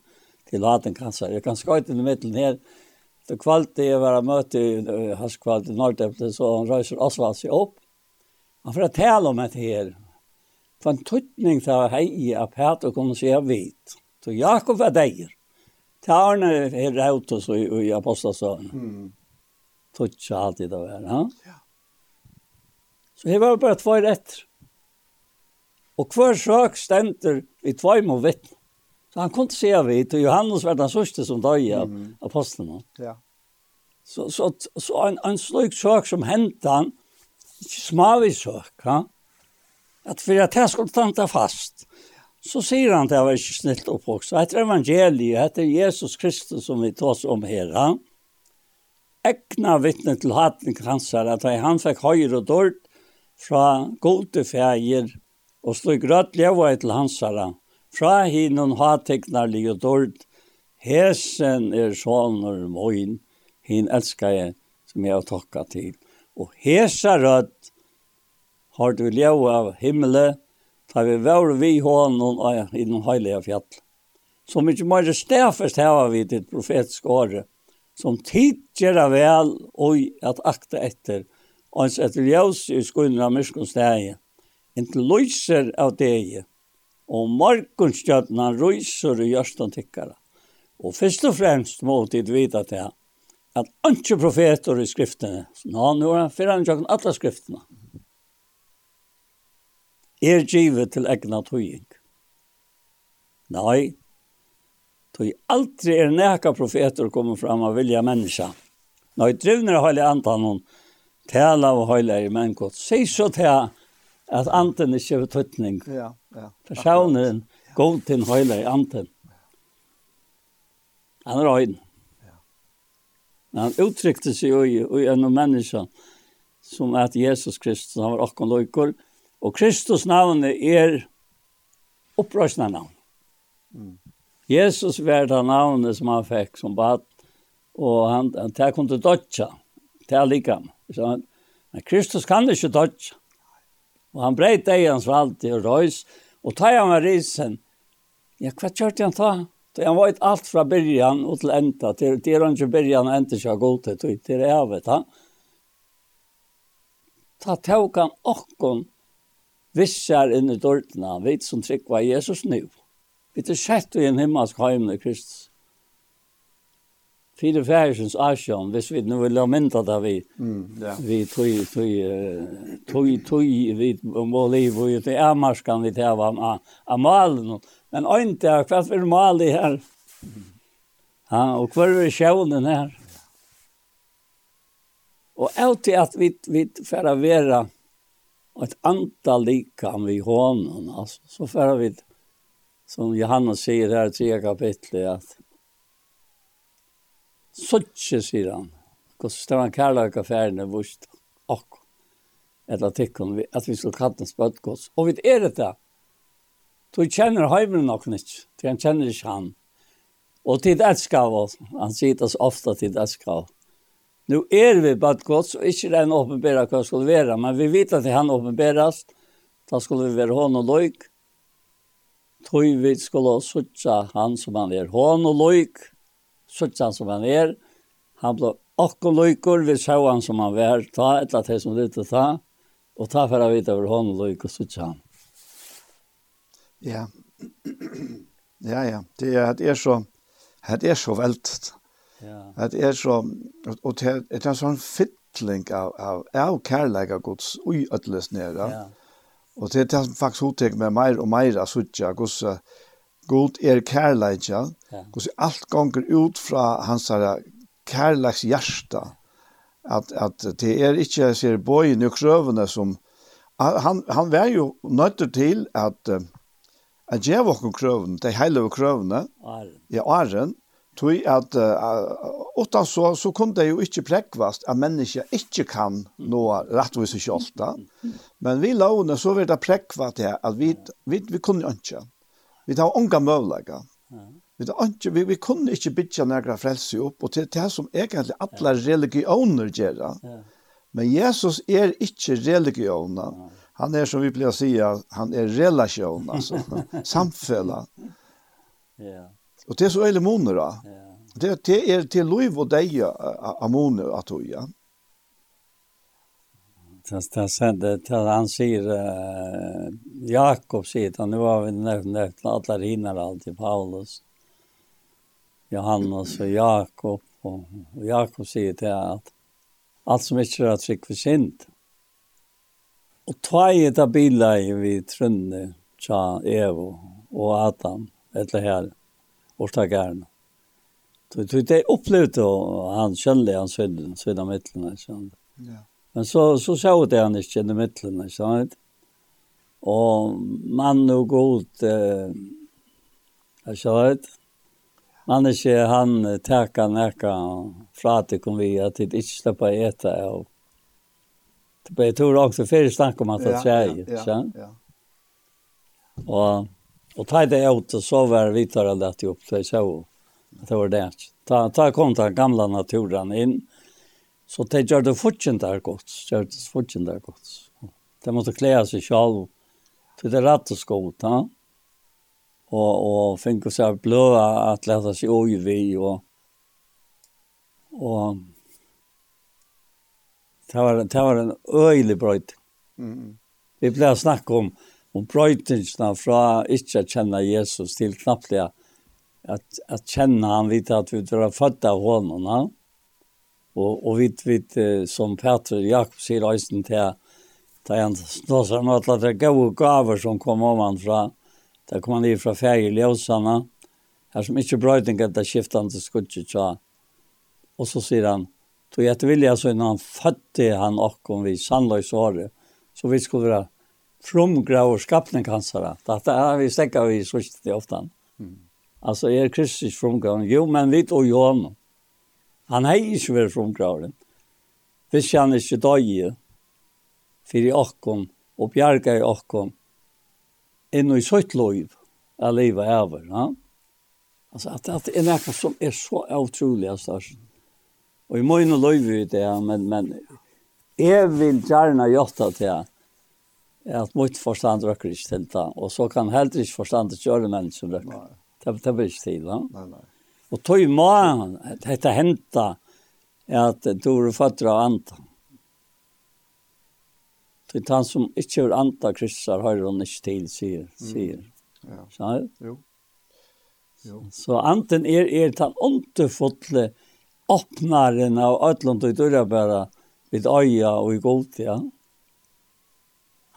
til haten kanskje. Jeg kan skøyte i midten her. Det kvalte jeg var møte i hans kvalt i Nordepte, så han røyser Osvald seg opp. Han får tale om det her. For en tøtning til hei i appet og kunne se vidt. Så Jakob var deir. Tarne er raut oss i, i apostelstaden. Mm. Tutsa alltid av var, ha? Ja. Så her var bare tvær etter. Og hver sak stender i tvær må vittne. Så han kunde se vi og Johannes var den sørste som døg av mm. apostlarna. Ja. Så så så en en slik sak som hänt han smavis sak, ha? Att för att jeg skulle tante fast så sier han at jeg var ikke snitt oppvokst. Det heter evangeliet, etter Jesus Kristus som vi tar oss om her. Han. Ekna vittne til hatning hans her, at han fikk høyre og dård fra gode feir, og slog grøtt leva til hans her. Fra hinnon hateknar li og dård, hesen er sånner moin, hin elskar jeg, som jeg har tokka til. Og hesa rødt har du leva av himmelen, Da vi var vi hånden og i den heilige fjall. Så mykje mer stedfest hava vi til profetisk året, som tid vel og at akta etter, ans etter ljøs i skuldra myrskons degi, inntil løyser av deg, og morgonstjøtna røyser i gjørstan tikkara. Og først og fremst må tid vite til at antje profeter i skriftene, nå no, er han fyrir han jokn alle skriftene, er givet til egna tøying. Nei, tøy aldri er neka profeter kommer fram av vilja menneska. Nei, drivner høyla antan hon, tala av høyla i mennkot, seg så til at anten ikke er tøytning. Ja, ja. Personen, god til høyla i anten. Han er høyden. Ja. Han uttrykte seg jo i, i en menneska som at Jesus Kristus, han var akkurat løyker, og Og Kristus navnet er opprørsna navn. Mm. Jesus var det navnet som han fikk som bad, og han, han tar kun til dødja, til likam. Så han, men Kristus kan ikke dødja. Og han breit deg hans valg og røys, og tar han med risen, ja, hva kjørte han ta? Så han var alt fra byrjan og til enda, til det er han ikke byrjan og enda ikke har gått til, til det er vet han. Ta tog han okkon vissar inn i dårtna, vit som tryggva Jesus nu. Vi er sett i en himmelsk heim i Kristus. Fyre færsens asjon, hvis vi nu vil ha mynda det vi, mm, yeah. vi tog, tog, tog, tog, vi må liv og det er marskan vi tar av malen. Men øynte er hva for mal i her. Ja, og hva er sjånen her. Og alltid at vi, vi færa vera, vera, og et antal likam vi hånden, altså, så för vi som Johannes sier her i tredje kapitlet at Sotje, sier han. Hvordan står han kærløk av ferdene vårt? Og et av tikkene, at vi skulle kalle hans bøtgods. Og vi er det da, Du kjenner heimen nok ikke. Du kjenner ikke han. Og til det skal oss. Han sier det så ofte til det skal oss. Nu är vi bad ikke det er en åpenbæra hva skulle vara, men vi vet att han åpenbæras, Då skulle vi vara hånd och løyk. Tog vi skulle sutsa han som han är. hånd och løyk, Sutsa han som han är. Han blev och løykur, Vi såg han som han var. Ta et av det som det ta. Och ta for att vite over hon och lojk och han. Ja. Ja, ja. Det er, det är så. Det är så veldt, Ja. At er så og det er en sånn fytling av av av kærleika Guds ui atlas nere. Ja. Og det er faktisk hotek med meir og meir av suttja Guds god er kærleika. Ja. Guds alt gonger ut fra hans kærleiks hjärta. At at det er ikkje ser boy nu krøvene som han han vær jo nøtter til at at jeg var krøvene, de heile krøvene, ja, åren, Tui at uh, utan så, så kunne det jo ikke prekvast at mennesker ikke kan nå rettvis i kjolta. Men vi lovene så vil det prekvast det at vi, vi, vi kunne ikke. Vi tar unga møvlega. Vi, ikke, vi, vi kunne ikke bytja nægra frelse opp, og til det som egentlig alle religioner gjør. Men Jesus er ikke religioner. Han er, som vi pleier å si, han er relasjon, altså. Samfella. Ja. Og det er så øyelig moner da. Det, det er til lov og deg av moner at du, ja. Det, det, det, til han sier, uh, Jakob sier, nå var vi nevnt, til alle rinner alltid, Paulus, Johannes og Jakob, og, Jakob sier til at alt som ikke er trygg for sint. Og tvei etter biler vi trønne, tja, Evo og Adam, etter herre ortagärna. Så det det upplevde han kände han svedde svedda mittlen så. Ja. Men så så såg det han inte i mittlen så Och man och god eh jag sa det. Man är ju han tärka näka fra att det kom vi att det inte släppa äta och Det blir tur också för snack om att det säger, så. Ja. Ja. Och Og ta det ut og så var vi tar det att upp det så. Det var det. Ta ta kom den gamla naturen inn, Så det gjør det fortjent der godt. Gjør det fortjent der godt. Det måtte klä seg selv, til det rett og och skott, ja. og och finka så här blåa att läsa sig oj vi og, og det var det var en öjlig bröd. Mm. Vi ble snacka om om brøytingsna fra ikke å kjenne Jesus til knapplega at, at kjenne han vidt at vi drar født av hånden. Ja? Og, og vidt, vidt, som Peter Jakob sier øysen til, da han snåsar med at det er gode gaver som kom om han fra, da kom han i fra ferie ljøsene, her som ikke brøyting etter skiftende skudget sa. Og så sier han, «Tog jeg til vilja så innan han fødte han okkom vi sannløys året, så vi skulle være frumgraver skapning kansara. Det er vi stäcker vi så til ofta. Mm. Altså, er Kristus frumgraven. Jo, men vi tog jo Han är inte väl frumgraven. Vi känner inte döje. För i okkom og bjärga i okkom inn i sitt liv. Jag lever över. Ja? Altså, at, at det er något som er så utrolig av størst. Og i mån och vi det, men, men jeg vil gjerne gjøre det här at mot forstand røkker ikke til det, og så kan heller ikke forstand forstandet gjøre mennesken røkker. Det, det blir ikke til, da. Nei, nei. Og tog må dette hente at du er født av andre. Det er han som ikke er andre kristner, har hun ikke til, sier. sier. Mm. Ja. Så. Jo. jo. Så anten er, er den underfotle åpnaren av Øtland og Dørabæra vid øya og i Gold, ja.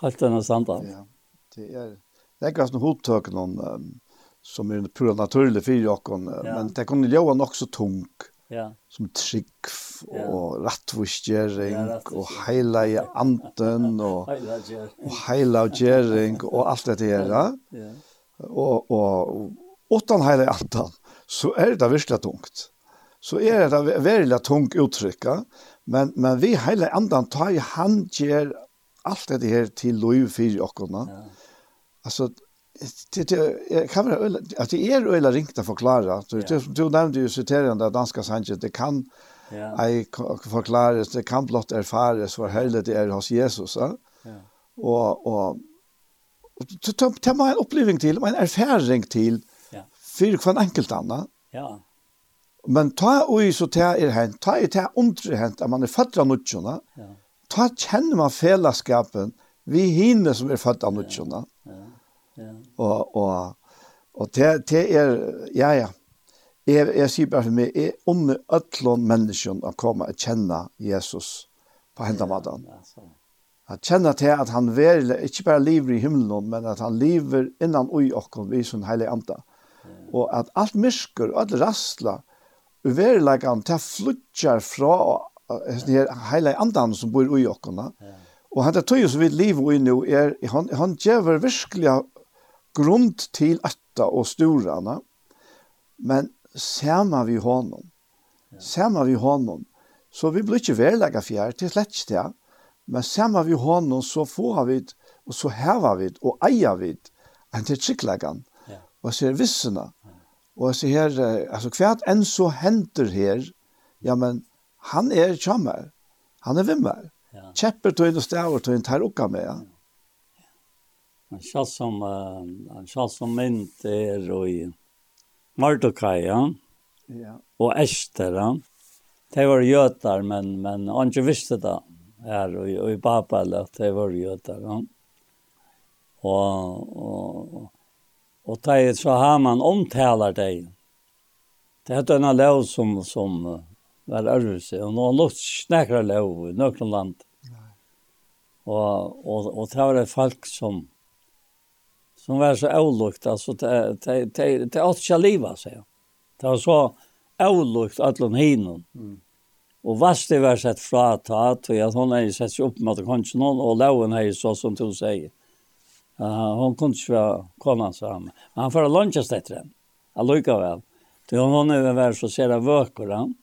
Helt denne standard. Ja, det er, det er ganske hodtøk noen um, som er pura naturlig for dere, ja. men det kan jo nok så tung. Ja. Som trygg og ja. rattvistgjering ja, og i anden og, og heila og alt dette her. Ja. Og, og, og åttan i anden, så er det virkelig tungt. Så er det veldig tungt uttrykket, men, men vi heilige anden tar i han gjør allt det här till lov för ockorna. Ja. Alltså det det kan vara att det är öla ringt att förklara. Så du, du nämnde ju citerande danska sanjet det kan ja. ei forklare det kan blott erfares for hele det er hos Jesus. Ja? Ja. Og, og, og ta meg en oppleving til, en erfaring til, ja. for hver enkelt annan. Ja. Men ta oi så ta er hent, ta er ta undre hent, at man er fadra nudjona, ja ta kjenner man fellesskapen vi hinne som er født av nødtjona. Ja, ja, ja. Og, og, og det, det er, ja, ja. Jeg, jeg sier bare for meg, jeg unner alle menneskene å komme og kjenne Jesus på hendene ja, At kjenne til at han verlig, ikke bare lever i himmelen, men at han lever innan ui okken, vi som heilig anda. Og at alt mysker og alt rastler, uverleggen, det flytter fra hesten her heile andan som bor i okkona. Og han der tøy som vi lever i nu er, han, han gjever virkelig grund til atta og storana. men sama vi honom, sama vi honom, så vi blir ikke verlegge fjær til slett ikke det, men sama vi honom så får vi, og så hever vi, og eier vi, enn til tryggleggene, og jeg ser vissene, og jeg ser her, altså hva enn så henter her, ja, men han er kjammer. Han er vimmer. Ja. Kjepper tog inn og stavar tog inn, tar okka med. Ja. Han kjall som, uh, han kjall som mynd er og i Mardokaja ja. og Estera. De var jøtar, men, men han ikke visste det her og, og i Babel at de var jøtar. Ja. Og, og, og de, så har man omtaler deg. Det er denne lov som, som var ærvelse, og noen lukt snakker lov i noen land. Og, og, og det var et folk som, som var så avlukt, altså det er alt ikke livet, sier jeg. Det var så avlukt, alle hinnom. Mm. Og Vasti var sett fra ta, tog at hun hei sett seg opp med at hun noen, og loven hei så som du sier. Uh, hon kunne ikke være kona sammen. Men han får lønnes etter henne, allikevel. Til hon hon er vært så ser jeg vøker henne.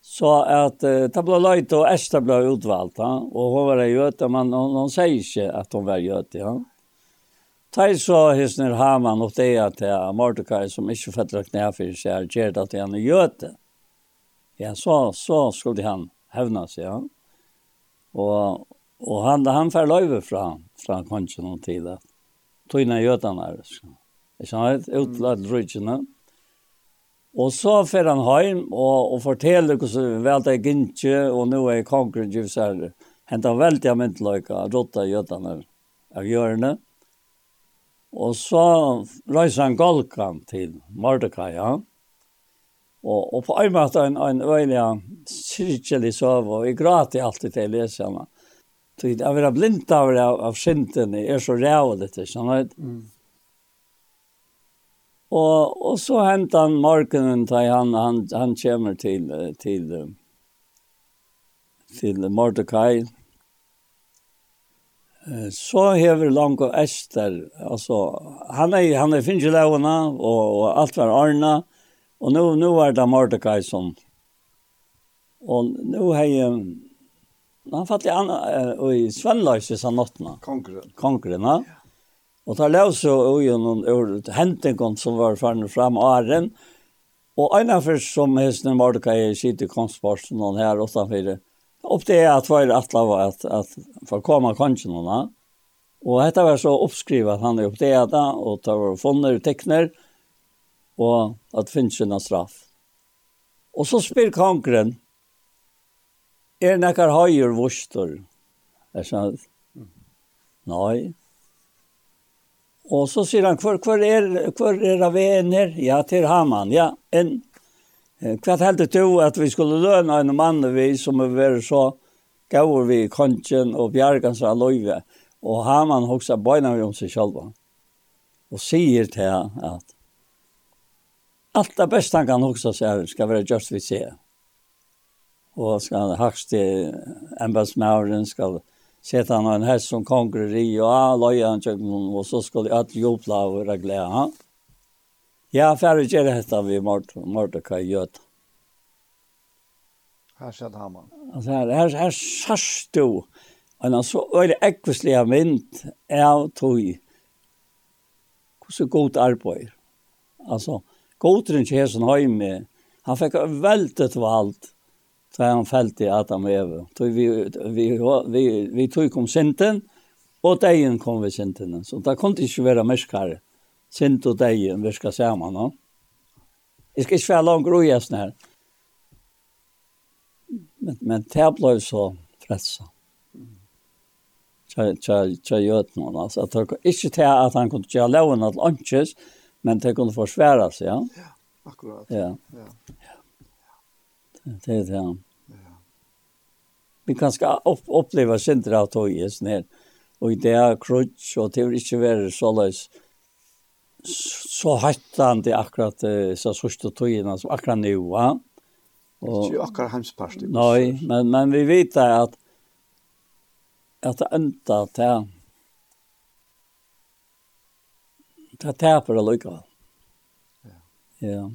Så att uh, det blev löjt och Esta blev utvalt. Ja? Och hon var göte, men hon, hon säger inte att hon var göte. Ja? Tai så hisner Haman och det att jag Mordecai som inte fattar knä för sig är gärd att han är göte. Ja, så, så skulle han hävna sig. Ja? Och, och han, han får löjve från, från konchen noen tid. Tog innan götarna. Så han har utlagt ryggen. Mm. Og så fer han heim og, og forteller hvordan vel det er gikk, og nå er kongren gjørs her. Hentet veldig av myntløyka, råtta gjøtene av hjørne. Og så reiser han Golkan til Mordecai, ja. Og, og på en måte en, en øyelig kyrkjelig søv, og jeg grater alltid til å lese henne. Så jeg var blind av, av, av skintene, jeg er så rævlig til, skjønner du? Mm. Och och så hämtar han marken och han han han kommer till till till Mordecai. Så hever Lanko Ester, alltså han är han är fingelåna och, och allt var Arna och nu nu är det Mordecai som och nu har han fattar han och i Svenlöjse sa nattna. Konkurren. Konkurren, ja. Og da lev så gjennom hentingene som var fannet fram åren, og en av først som hesten Mordeka i sitt i konstborsen og her utenfor, opp det er at var atla var at, at for komme kongen og Og dette var så oppskrivet han er opp til da, og det var funnet og tekner, og at det finnes en straff. Og så spyr kongren, er nekkar høyer vurster? Jeg sa, nei, Og så sier han, hvor, hvor er, hvor er av venner? Ja, til Haman. Ja, en, hva heldte du at vi skulle løna en mann vi som er vært så gav vi kongen og bjergans av løyve. Og Haman hoksa bøyna vi om seg selv. Og sier til han at alt det beste han kan hoksa seg skal være just vi ser. Og skal hakste embedsmauren, skal sette han en hest som konger i og han løy han tjøk noen, og så skulle allt jobla og være glede han. Ja, färre gör detta vid Mordecai Göta. Her satt han man. Altså her, her, her sørst du. En så öjlig äckvistliga mynd av tog. hvordan så god arboj. Alltså, godren till hästen hemma. Han fick väldigt valgt, så har han felt i Adam og Eva. Så vi, vi, vi, vi tog om synden, og degen kom vi synden. Så det kunne ikke være mørkere. Synd og degen, vi deien virka sammen. No? Jeg skal ikke være langt rolig sånn her. Men, men det ble så fredsa. Tja gjøt noen, altså. At Det var ikke til at han kunne gjøre loven at lunches, men det kunne forsvære seg, ja? Ja, akkurat. Ja. ja. Det er det. Ja. Vi kan ska opp oppleve synder av tog i tojes ner. Och det er krutsk, og det vil ikke være så løs. Så hattande akkurat så sørste togene som akkurat nu. Ja. Och, ikke akkurat hemsparst. Nei, men, men vi vet at at det enda til det det tappar det lika. Ja. Ja.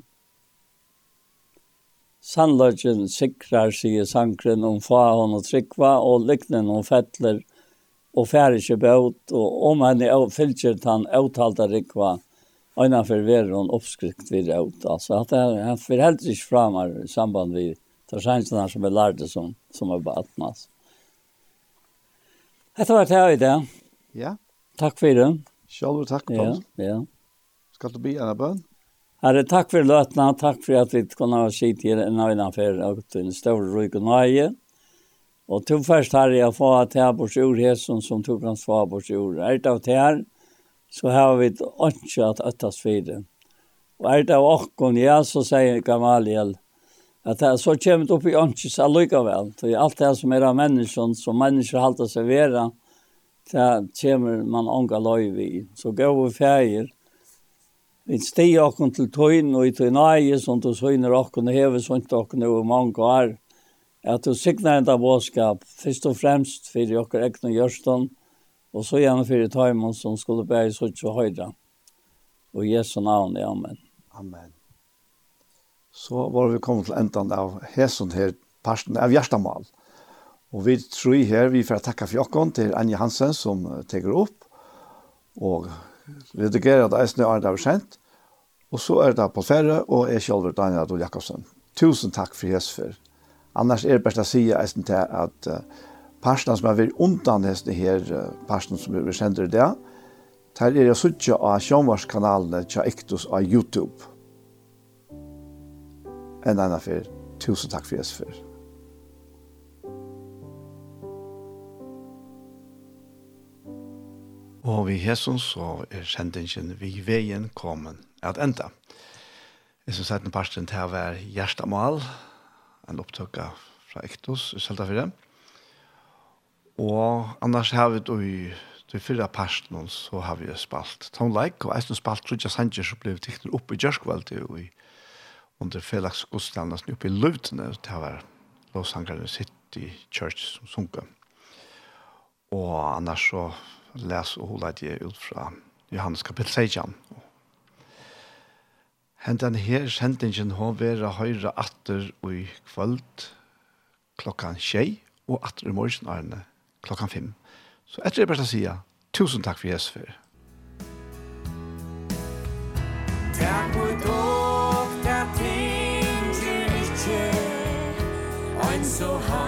Sannløgjen sikrar, sier sankren, om fa hon og trykva, og liknen om fettler, og færre ikke bøt, og om han er fylkjert han avtalte rikva, og innanfor verre hun oppskrikt vid ut. Altså, at det han forhelder ikke fram her i samband med tarsansene som er lærte som, som er på 18. Altså. Dette var det her i det. Ja. Takk for det. Sjølv takk, Paul. Ja, ja. Skal du be en av bøn? Herre, takk for løtene, takk for at vi kunne ha sitt i en øyne for og til en stor ryk og nøye. Og to først har jeg få at jeg bort ur hesen som to kan få bort ord. Er det av det her, så har vi ikke at øttes fire. Og er det av åkken, ja, så sier Gamaliel, at det så kommer det opp i åndsjes allikevel. Det er alt det som er av mennesken, som mennesker halter seg vera, det kommer man ånga løy vi. Så går vi ferger, Vi steg okken til tøyn og i tøyn eie, som du søgner okken og hever sånt okken over mange år. At du sikner enda båskap, først og fremst for okker ekne gjørsten, og så gjerne for tøymon som skulle bære sånt og høyre. Og Jesu navn, amen. Amen. Så var vi kommet til enden av Heson her, parten av Gjerstamal. Og vi tror her, vi får takke for okken til Anja Hansen som teker opp, og redigeret eisene Arne Aversent, og så er det på Ferre og jeg selv Daniel Adol Jakobsen. Tusen takk for hesfer. Annars er det best å si eisende til at uh, parstene som er vært undan hesene her, uh, parstene som vi kjent i det, Der er jeg suttje av sjånvarskanalene til Iktus av YouTube. En annen fyr. Tusen takk for jeg Og vi hesson så er kjendingen vi veien kommen at enda. Jeg synes at den parten til å være Gjerstamal, en opptøkka fra Ektos i Seltafire. Og annars har vi då i de fyra parten så har vi spalt Tom Like, og eisen spalt Trudja Sanger som ble tekner opp i Gjørskvalget og i under Felix Gustlandsen oppe i Lutene til å være Los Angeles City Church som sunker. Og annars så les og holde det ut fra Johannes kapittel 16. Hentan her sendingen har vært høyre atter og i kvöld klokkan tjei og atter i morgen Arne klokkan fem. Så etter det bare å si tusen takk for Jesus for. Takk for dere, takk for ikke takk så dere,